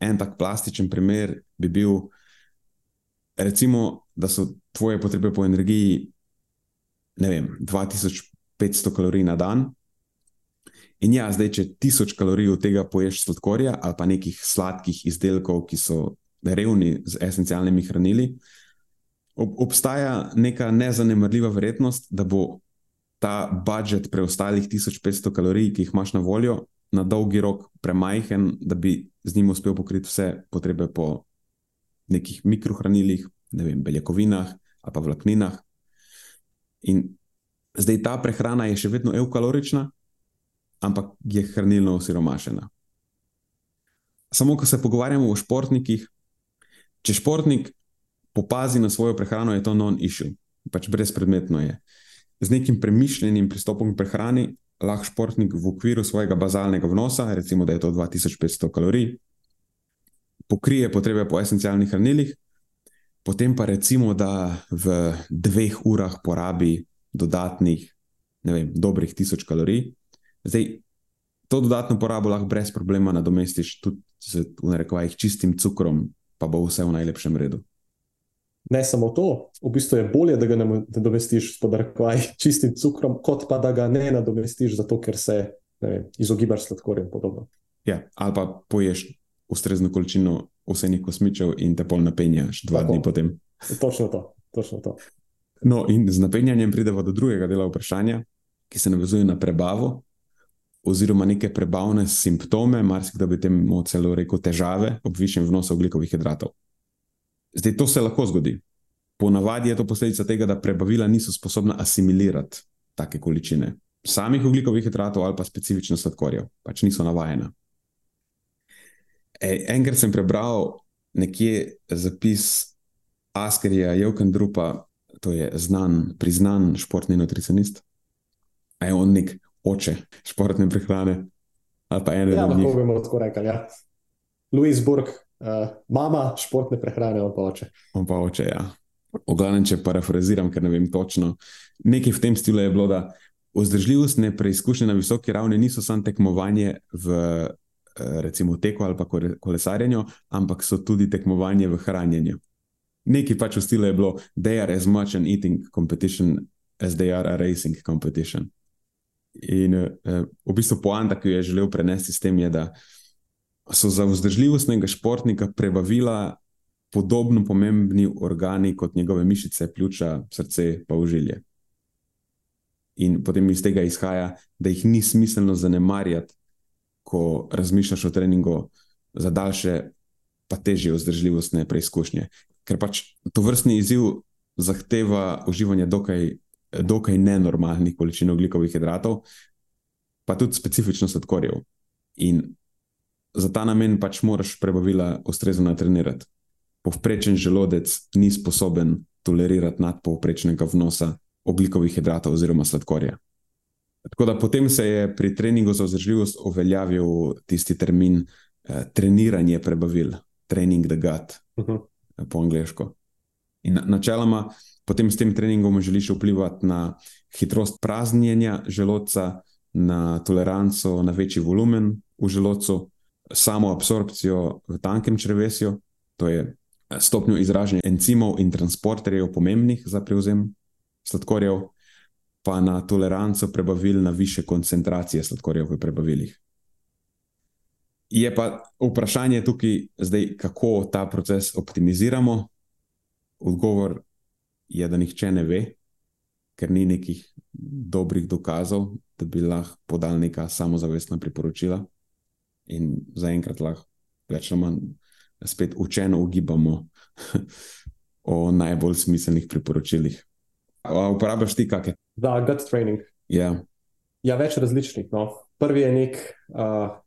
En tak plastičen primer bi bil, recimo, da so tvoje potrebe po energiji, ne vem, 2500 kalorij na dan. In ja, zdaj, če 1000 kalorij od tega poješ sladkorja ali pa nekih sladkih izdelkov, ki so revni z esencialnimi hranili, ob, obstaja neka nezanemrljiva verjetnost, da bo ta budžet preostalih 1500 kalorij, ki jih imaš na voljo, na dolgi rok premajhen, da bi z njim uspel pokriti vse potrebe po nekih mikrohranilih, ne vem, beljakovinah ali pa vlakninah. In zdaj ta prehrana je še vedno eukalorična, ampak je hranilno osiromašena. Samo, ko se pogovarjamo o športnikih, če športnik popazi na svojo prehrano, je to non-issue, pač brezpredmetno je. Z nekim premišljenim pristopom k prehrani lahko športnik v okviru svojega bazalnega vnosa, recimo, da je to 2500 kalorij, pokrije potrebe po esencialnih hranilih, potem pa recimo, da v dveh urah porabi dodatnih, ne vem, dobrih 1000 kalorij. Zdaj, to dodatno porabo lahko brez problema nadomestiš tudi z, v narekovajih, čistim cukrom, pa bo vse v najlepšem redu. Ne samo to, v bistvu je bolje, da ga nadomestiš s podarkvaj čistim cukrom, kot pa da ga ne nadomestiš zato, ker se vem, izogibaš sladkorjem in podobno. Ja, ali pa poješ ustrezno količino vseh kosmičev in te pol napenjaš dva Tako. dni potem. Točno to. Točno to. No, in z napenjanjem pridemo do drugega dela vprašanja, ki se navezuje na prebavo, oziroma neke prebavne simptome, marsikdo bi temu celo rekel težave ob višjem vnosu oglikovih hidratov. Zdaj, to se lahko zgodi. Ponavadi je to posledica tega, da prebavila niso sposobna asimilirati take količine samih oglikovih hidratov ali pa specifično sladkorjev, pač niso navajena. E, enkrat sem prebral nekje zapis Askerija Jevkendrupa, to je znan, priznan športni nutricionist. A je on nek oče športne prehrane? Ali pa ene ja, njih? Ja, lahko bi mu tako rekel, ja. Louis Burg, uh, mama športne prehrane, on pa oče. On pa oče, ja. V glavnem, če parafraziram, ker ne vem točno. Nekaj v tem stilu je bilo, da vzdržljivostne preizkušnje na visoki ravni niso samo tekmovanje v recimo teku ali pa kolesarjenju, ampak so tudi tekmovanje v hranjenju. Neki pač v stilu je bilo, they are as much an eating competition as they are a racing competition. In uh, v bistvu poanta, ki jo je želel prenesti s tem, je, da so za vzdržljivostnega športnika prebavila podobno pomembni organi kot njegove mišice, pljuča, srce, pa užilje. In potem iz tega izhaja, da jih ni smiselno zanemarjati, ko razmišljaš o treningu za daljše, pa težje vzdržljivostne preizkušnje. Ker pač to vrstni izziv zahteva uživanje dokaj dokaj nenormalnih količin oglikovih hidratov, pa tudi specifično sladkorjev. In za ta namen pač moraš prebavila ustrezno natrenirati. Povprečen želodec ni sposoben tolerirati nadpovprečnega vnosa oglikovih hidratov oziroma sladkorja. Tako da potem se je pri treningu za vzdržljivost uveljavil tisti termin eh, treniranje prebavil, training the gut, uh -huh. po angliško. In načeloma, potem s tem treningom želiš vplivati na hitrost praznjenja želodca, na toleranco na večji volumen v želodcu, samo absorpcijo v tankem črvesju, to je eh, stopnjo izražanja encimov in transporterjev, pomembnih za prevzem sladkorjev, pa na toleranco prebavil na više koncentracije sladkorjev v prebavilih. Je pa vprašanje tukaj, zdaj, kako ta proces optimiziramo. Odgovor je, da nihče ne ve, ker ni nekih dobrih dokazov, da bi lahko podal neka samozavestna priporočila. In zaenkrat lahko več ali manj spet učeno ugibamo o najbolj smiselnih priporočilih. Uporabljaš ti kakšne? Da, gut training. Ja. ja, več različnih. No. Prvi je nek uh,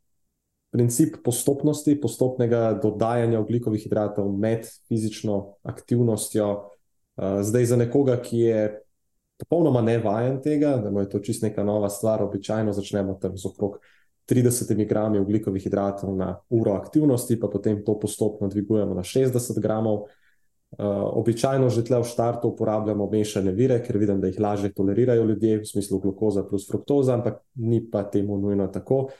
princip postopnosti, postopnega dodajanja oglikovih hidratov med fizično aktivnostjo. Eh, zdaj, za nekoga, ki je popolnoma nevajen tega, da je to čist neka nova stvar, običajno začnemo tam z okrog 30 grami oglikovih hidratov na uro aktivnosti, pa potem to postopno dvigujemo na 60 gramov. Uh, običajno že tle v štartu uporabljamo mešane vire, ker vidim, da jih lažje tolerirajo ljudje, v smislu glukoza plus fruktoza, ampak ni pa temu nujno tako. Uh,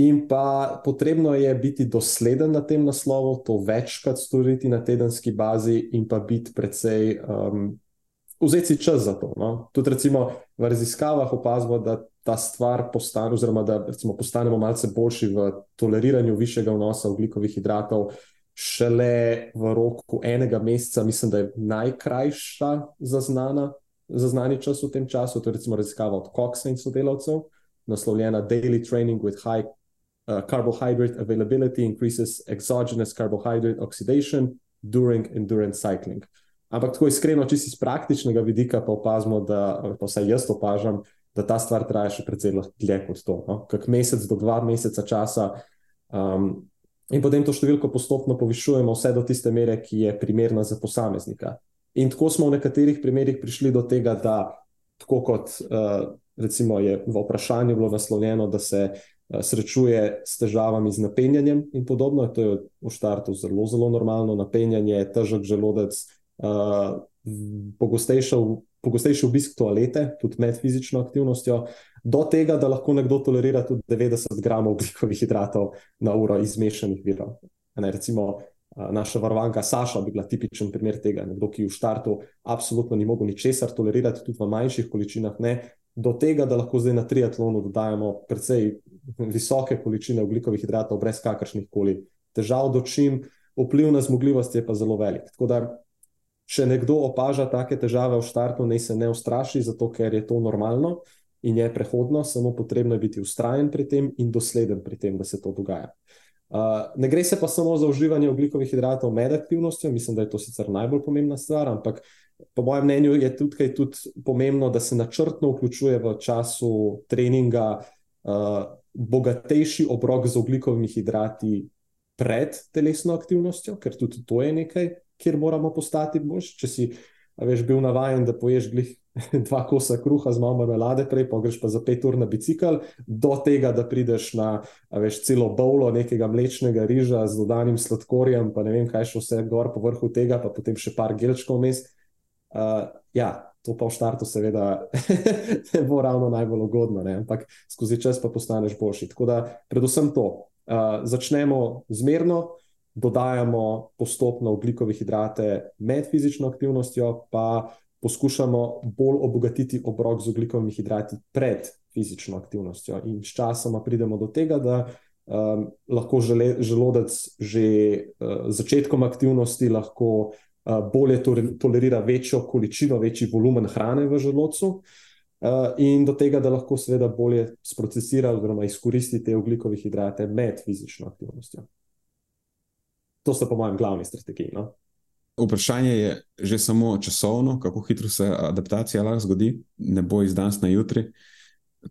In pa potrebno je biti dosleden na tem naslovu, to večkrat storiti na tedenski bazi, in pa biti precej, um, vzeti si čas za to. No? Tudi recimo v raziskavah opazimo, da ta stvar postane, oziroma da recimo, postanemo malce boljši v toleriranju višjega vnosa oglikovih hidratov. Šele v roku enega meseca, mislim, da je najkrajša zaznana, zaznani čas v tem času. To je recimo raziskava od Coxa in sodelavcev, naslovljena Daily Training with High uh, carbohydrate availability increases exogenous carbohydrate oxidation during endurance cycling. Ampak tako iskreno, si iz praktičnega vidika, pa opazimo, da, pa vsaj jaz opažam, da ta stvar traja še precej dlje kot to. No? Kak mesec do dva meseca časa. Um, in potem to številko postopno povišujemo, vse do tiste mere, ki je primerna za posameznika. In tako smo v nekaterih primerih prišli do tega, da tako kot uh, recimo je v vprašanju bilo naslovljeno, da se Eh, srečuje s težavami z napenjanjem in podobno. To je v štartu zelo, zelo normalno. Napenjanje, težek želodec, uh, pogostejši obisk toalete, tudi med fizično aktivnostjo, do tega, da lahko nekdo tolerira tudi 90 gramov ugljikovih hidratov na uro iz mešanih virov. Ne, recimo, naša varovanka Saša bi bila tipičen primer tega. Nekdo, ki v štartu absolutno ni mogel ničesar tolerirati, tudi v manjših količinah ne. do tega, da lahko zdaj na triatlonu dodajemo precej visoke količine ugljikovih hidratov, brez kakršnih koli težav, dočim vpliv na zmogljivost je pa zelo velik. Tako da, če nekdo opaža take težave v startu, naj se ne ustraši, zato ker je to normalno in je prehodno, samo potrebno je biti ustrajen pri tem in dosleden pri tem, da se to dogaja. Uh, ne gre se pa samo za uživanje ugljikovih hidratov med aktivnostjo, mislim, da je to sicer najbolj pomembna stvar, ampak po mojem mnenju je tudi, tudi pomembno, da se načrtno vključuje v času treninga uh, bogatejši obrok z ugljikovimi hidrati pred telesno aktivnostjo, ker tudi to je nekaj, kjer moramo postati boljši. Če si veš, bil navaden, da poješ glih dva kosa kruha z malo marmelade, prej pa greš pa za pet ur na bicikl, do tega, da prideš na veš, celo bowlo nekega mlečnega riža z dodanim sladkorjem, pa ne vem, kaj še vse gor po vrhu tega, pa potem še par gelčkov vmes. Uh, ja, to pa v startu, seveda, ne bo ravno najbolj ugodno, ampak skozi čas pa postaneš boljši. Tako da, predvsem to, uh, začnemo zmerno, dodajamo postopno ugljikove hidrate med fizično aktivnostjo, pa poskušamo bolj obogatiti obrok z ugljikovimi hidrati pred fizično aktivnostjo. In sčasoma pridemo do tega, da um, lahko žele, želodec že uh, začetkom aktivnosti lahko uh, bolje tolerira večjo količino, večji volumen hrane v želodcu. Uh, in do tega, da lahko seveda bolje sprocesira oziroma izkoristi te ugljikove hidrate med fizično aktivnostjo. To so, po mojem, glavni strategiji. No? Vprašanje je že samo časovno, kako hitro se adaptacija lahko zgodi, ne bo iz danes na jutri.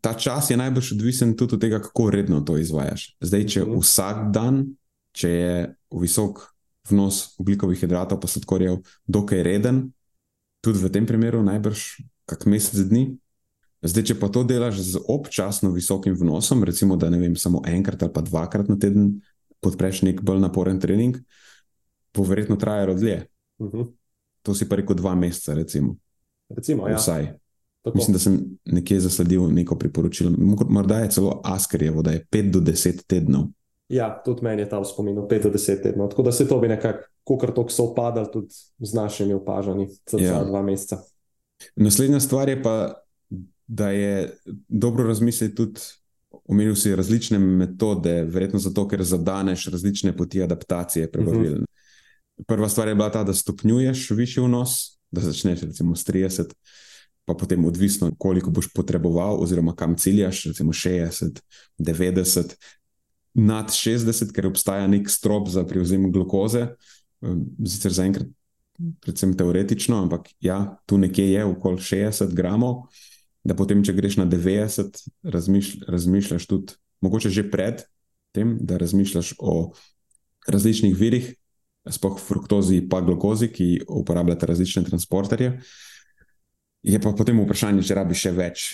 Ta čas je najbolj odvisen tudi od tega, kako redno to izvajaš. Zdaj, če mhm. vsak dan, če je visok vnos ugljikovih hidratov, pa sladkorjev, dokaj reden, tudi v tem primeru, najbrž kak mesec dni, Zdaj, če pa to delaš z občasno visokim vnosom, recimo, da ne vem, samo enkrat ali pa dvakrat na teden podpreš nek bolj naporen trening, bo verjetno trajalo dlje. Uh mhm. -huh. To si pa rekel dva meseca, recimo. recimo ja. Vsaj. Mislim, da sem nekje zasledil neko priporočilo. Morda je celo Askerjevo, da je 5 do 10 tednov. Ja, tudi meni je ta v spominu 5 do 10 tednov. Tako da se to bi nekako, kot tok so upadali tudi z našimi opažanji, za ja. dva meseca. Naslednja stvar je pa da je dobro razmisliti tudi. Omenil si različne metode, verjetno zato, ker zadaneš različne poti adaptacije prebavilne. Uh -huh. Prva stvar je bila ta, da stopnjuješ višji vnos, da začneš recimo s 30, pa potem odvisno, koliko boš potreboval, oziroma kam ciljaš, recimo 60, 90, nad 60, ker obstaja nek strop za prevzem glukoze, sicer zaenkrat, predvsem teoretično, ampak ja, tu nekje je okoli 60 gramov da potem, če greš na 90, razmišlj, razmišljaš tudi, mogoče že pred tem, da razmišljaš o različnih virih, spoh fruktozi in glukozi, ki uporabljate različne transporterje. Je pa potem vprašanje, če rabiš še več,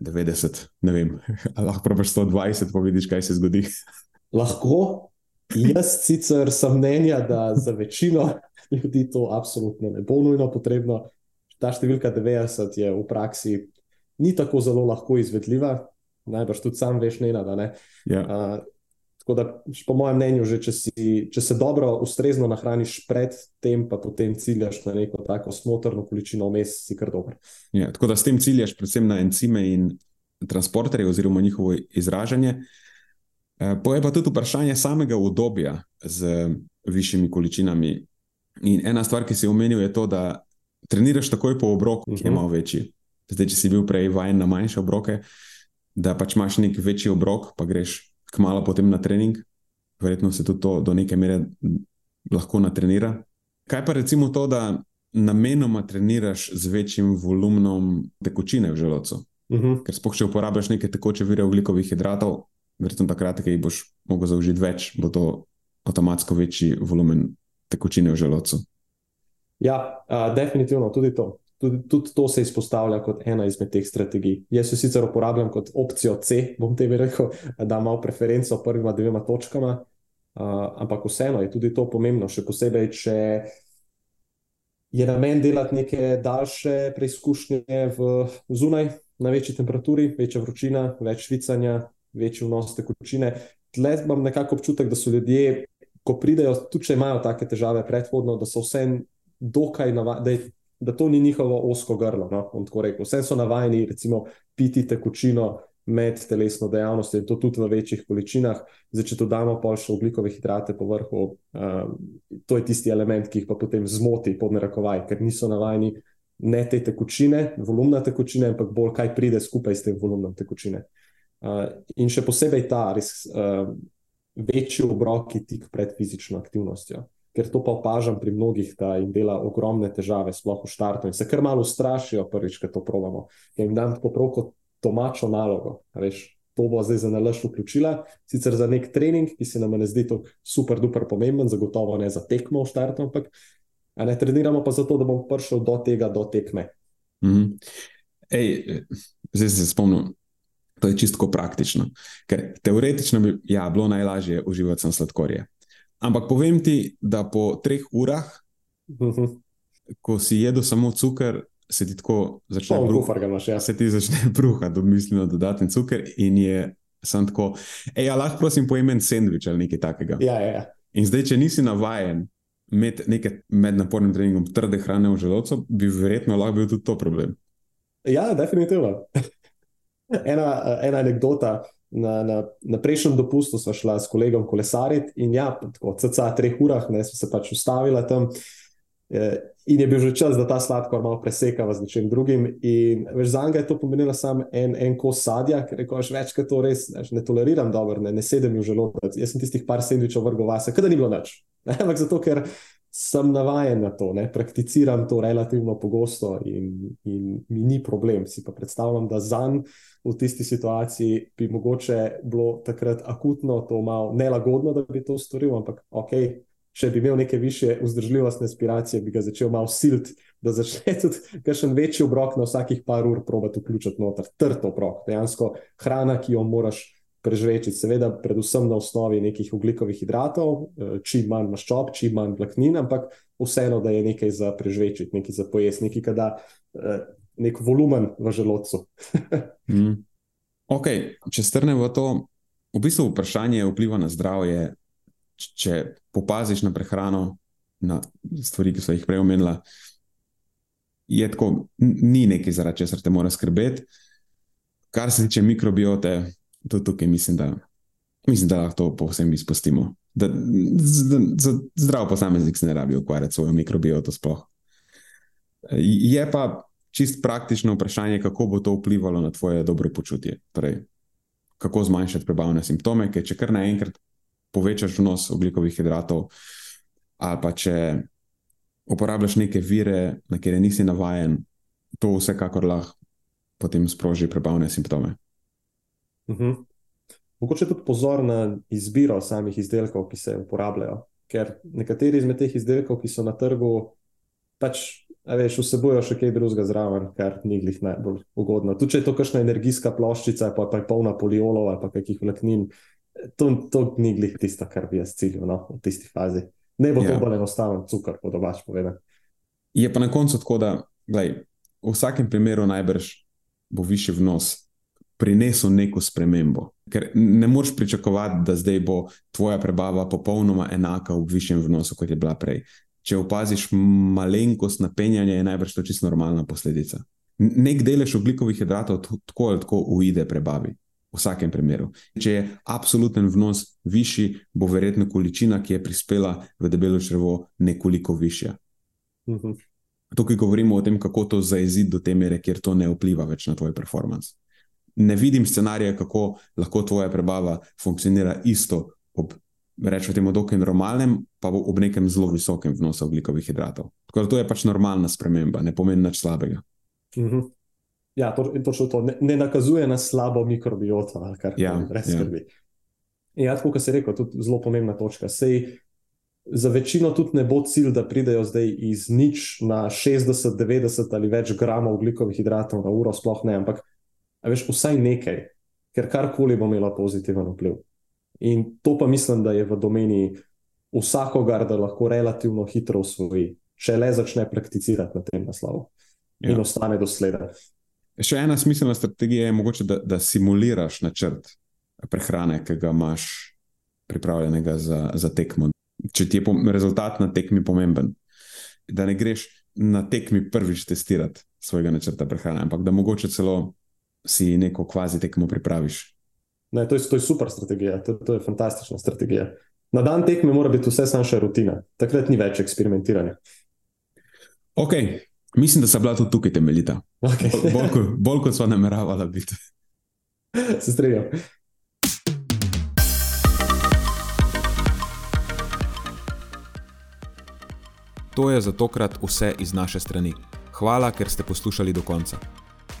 90, ne vem, lahko probiš 120, pa vidiš, kaj se zgodi. Lahko. Jaz sicer sem mnenja, da za večino ljudi to absolutno ne bo nujno potrebno. Ta številka 90 je v praksi ni tako zelo lahko izvedljiva, najbrž tudi sam veš, ne da. Ne? Ja. Uh, tako da, po mojem mnenju, že, če, si, če se dobro, ustrezno nahraniš pred tem, pa potem ciljaš na neko tako smotrno količino vmes, si kar dober. Ja, tako da s tem ciljaš predvsem na encime in transporterje oziroma njihovo izražanje. Po je pa tudi vprašanje samega obdobja z višjimi količinami. In ena stvar, ki si omenil, je to, da treniraš takoj po obroku, ki je mhm. malo večji. Zdaj, če si bil prej vajen na manjše obroke, da pač imaš nek večji obrok, pa greš kmalo potem na trening, verjetno se tudi to do neke mere lahko natrenira. Kaj pa recimo to, da namenoma treniraš z večjim volumnom tekočine v želodcu? Uh mhm. -huh. Ker spoh, če uporabljaš neke tekoče vire ugljikovih hidratov, verjetno takrat, ki jih boš mogel zaužiti več, bo to avtomatsko večji volumen tekočine v želodcu. Ja, uh, definitivno tudi to tudi, tudi to se izpostavlja kot ena izmed teh strategij. Jaz jo sicer uporabljam kot opcijo C, bom te rekel, da imam preferenco prvima dvema točkama, uh, ampak vseeno je tudi to pomembno, še posebej, če je namen delati neke daljše preizkušnje v zunaj, na večji temperaturi, večja vročina, več švicanja, večji vnos tekočine. Tleh imam nekako občutek, da so ljudje, ko pridejo, tudi če imajo take težave predhodno, da so vse dokaj navadni da to ni njihovo osko grlo. No? Vse so navajeni, recimo, piti tekočino med telesno dejavnostjo in to tudi v večjih količinah. Zdaj, če dodamo pa še ugljikove hidrate po vrhu, um, to je tisti element, ki jih pa potem zmoti pod narekovaj, ker niso navajeni ne te tekočine, volumna tekočine, ampak bolj kaj pride skupaj s tem volumnom tekočine. Uh, in še posebej ta res uh, večji obroki tik pred fizično aktivnostjo. Ker to pa opažam pri mnogih, da jim dela ogromne težave, sploh v štartu in se kar malo ustrašijo, prvič, ko to provamo. Ker jim dam tako prav kot domačo nalogo. Veš, to bo zdaj za nalaž vključila, sicer za nek trening, ki se nam ne zdi tako super, duper pomemben, zagotovo ne za tekmo v štartu, ampak ne treniramo pa zato, da bom prišel do tega, do tekme. Mm -hmm. Ej, zdaj se spomnim. To je čisto praktično. Ker teoretično bi ja, bilo najlažje uživati sladkorje. Ampak povem ti, da po treh urah, uh mhm. -huh. ko si jedel samo cukor, se ti tako začne bruhati. Ja. Se ti začne bruhati, domislimo dodaten cukor in je samo tako. Ej, ja, lahko prosim poimen sendvič ali nekaj takega. Ja, ja, ja. In zdaj, če nisi navajen med, med napornim treningom trde hrane v želodcu, bi verjetno lahko bil tudi to problem. Ja, definitivno. ena, ena anekdota. Na, na, na prejšnjem dopustu smo šla s kolegom kolesariti in ja, tako cca treh urah, ne, smo se pač ustavili tam. Eh, in je bil že čas, da ta sladkor malo presekava z nečim drugim. In veš, za njega je to pomenilo samo en, en kos sadja, ker reko, več kot to res veš, ne toleriram dobro, ne, ne sedem v želodec. Jaz sem tistih par sendvičev vrgel vase, kada ni bilo nič. Ampak zato, ker sem navaden na to, ne? prakticiram to relativno pogosto in, in mi ni problem. Si pa predstavljam, da za njim v tisti situaciji bi mogoče bilo takrat akutno to malo nelagodno, da bi to storil, ampak ok. Če bi imel neke više vzdržljivostne aspiracije, bi ga začel malo siliti, da začne tudi kakšen večji obrok na vsakih par ur, probati vključiti noter, trd obrok, dejansko hrana, ki jo moraš prežvečiti, seveda, predvsem na osnovi nekih ugljikovih hidratov, eh, čim manj maščob, čim manj vlaknin, ampak vseeno, da je nekaj za prežvečiti, nekaj za pojesti, nekaj, da eh, nek volumen v želodcu. mm. Ok, če strnemo to, v bistvu vprašanje vpliva na zdravje. Če popaziš na prehrano, na stvari, ki so jih prej omenila, je tako, ni nekaj, zaradi česar te mora skrbeti. Kar se tiče mikrobiote, tudi tukaj mislim, da, mislim, da lahko to povsem izpustimo. Da, z, z, zdrav posameznik se ne rabi ukvarjati s svojo mikrobioto. Sploh. Je pa čist praktično vprašanje, kako bo to vplivalo na tvoje dobro počutje. Torej, kako zmanjšati prebavne simptome, ker če kar naenkrat povečaš vnos oglikovih hidratov, ali pa če uporabljaš neke vire, na kere nisi navaden, to vsekakor lahko potem sproži prebavne simptome. Uh mhm. -huh. Mogoče tudi pozor na izbiro samih izdelkov, ki se uporabljajo. Ker nekateri izmed teh izdelkov, ki so na trgu, pač veš, vsebujejo še kaj drugega zraven, kar ni glih najbolj ugodno. Tudi če je to kakšna energijska ploščica, pa, pa je polna poliolov ali kakih vlaknin, to, to ni glih tisto, kar bi jaz ciljil no, v tisti fazi. Ne bo ja. to bolj enostaven cukor, po domač povedano. Je pa na koncu tako, da glej, v vsakem primeru najbrž bo višji vnos prinesel neko spremembo. Ker ne moreš pričakovati, da zdaj bo tvoja prebava popolnoma enaka v višjem vnosu, kot je bila prej. Če opaziš malenkost napenjanja, je najbrž to čisto normalna posledica. Nek delež oglikovih hidratov tako ali tako uide prebavi. V vsakem primeru. Če je absoluten vnos višji, bo verjetno količina, ki je prispela v debelo črvo, nekoliko višja. Uh mhm. -huh. Tukaj govorimo o tem, kako to zaeziti do te mere, kjer to ne vpliva več na tvoj performance ne vidim scenarija, kako lahko tvoja prebava funkcionira isto ob, rečemo, temu dokaj normalnem, pa ob nekem zelo visokem vnosu oglikovih hidratov. Tako da to je pač normalna sprememba, ne pomeni nič slabega. Uh mhm. -huh. Ja, to, točno to. Ne, ne nakazuje na slabo mikrobioto, kar ja, res ja. skrbi. Ja, tako kot si rekel, tudi zelo pomembna točka. Sej, za večino tudi ne bo cilj, da pridejo zdaj iz nič na 60, 90 ali več gramov oglikovih hidratov na uro, sploh ne, ampak veš, vsaj nekaj, ker karkoli bo imelo pozitiven vpliv. In to pa mislim, da je v domeni vsakogar, da lahko relativno hitro usvoji, če le začne prakticirati na tem naslovu in ja. ostane dosleden. Še ena smiselna strategija je mogoče, da, da simuliraš načrt prehrane, ki ga imaš pripravljenega za, za tekmo. Če ti je rezultat na tekmi pomemben, da ne greš na tekmi prvič testirati svojega načrta prehrane, ampak da mogoče celo si neko kvazi tekmo pripraviš. Ne, to, je, to je super strategija, to, to je fantastična strategija. Na dan tekme mora biti vse samo še rutina, takrat ni več eksperimentiranja. Ok, mislim, da so bila tudi tukaj temeljita. Okay. Bolj, bolj, bolj kot smo nameravali biti. Se strinjam. To je za tokrat vse iz naše strani. Hvala, ker ste poslušali do konca.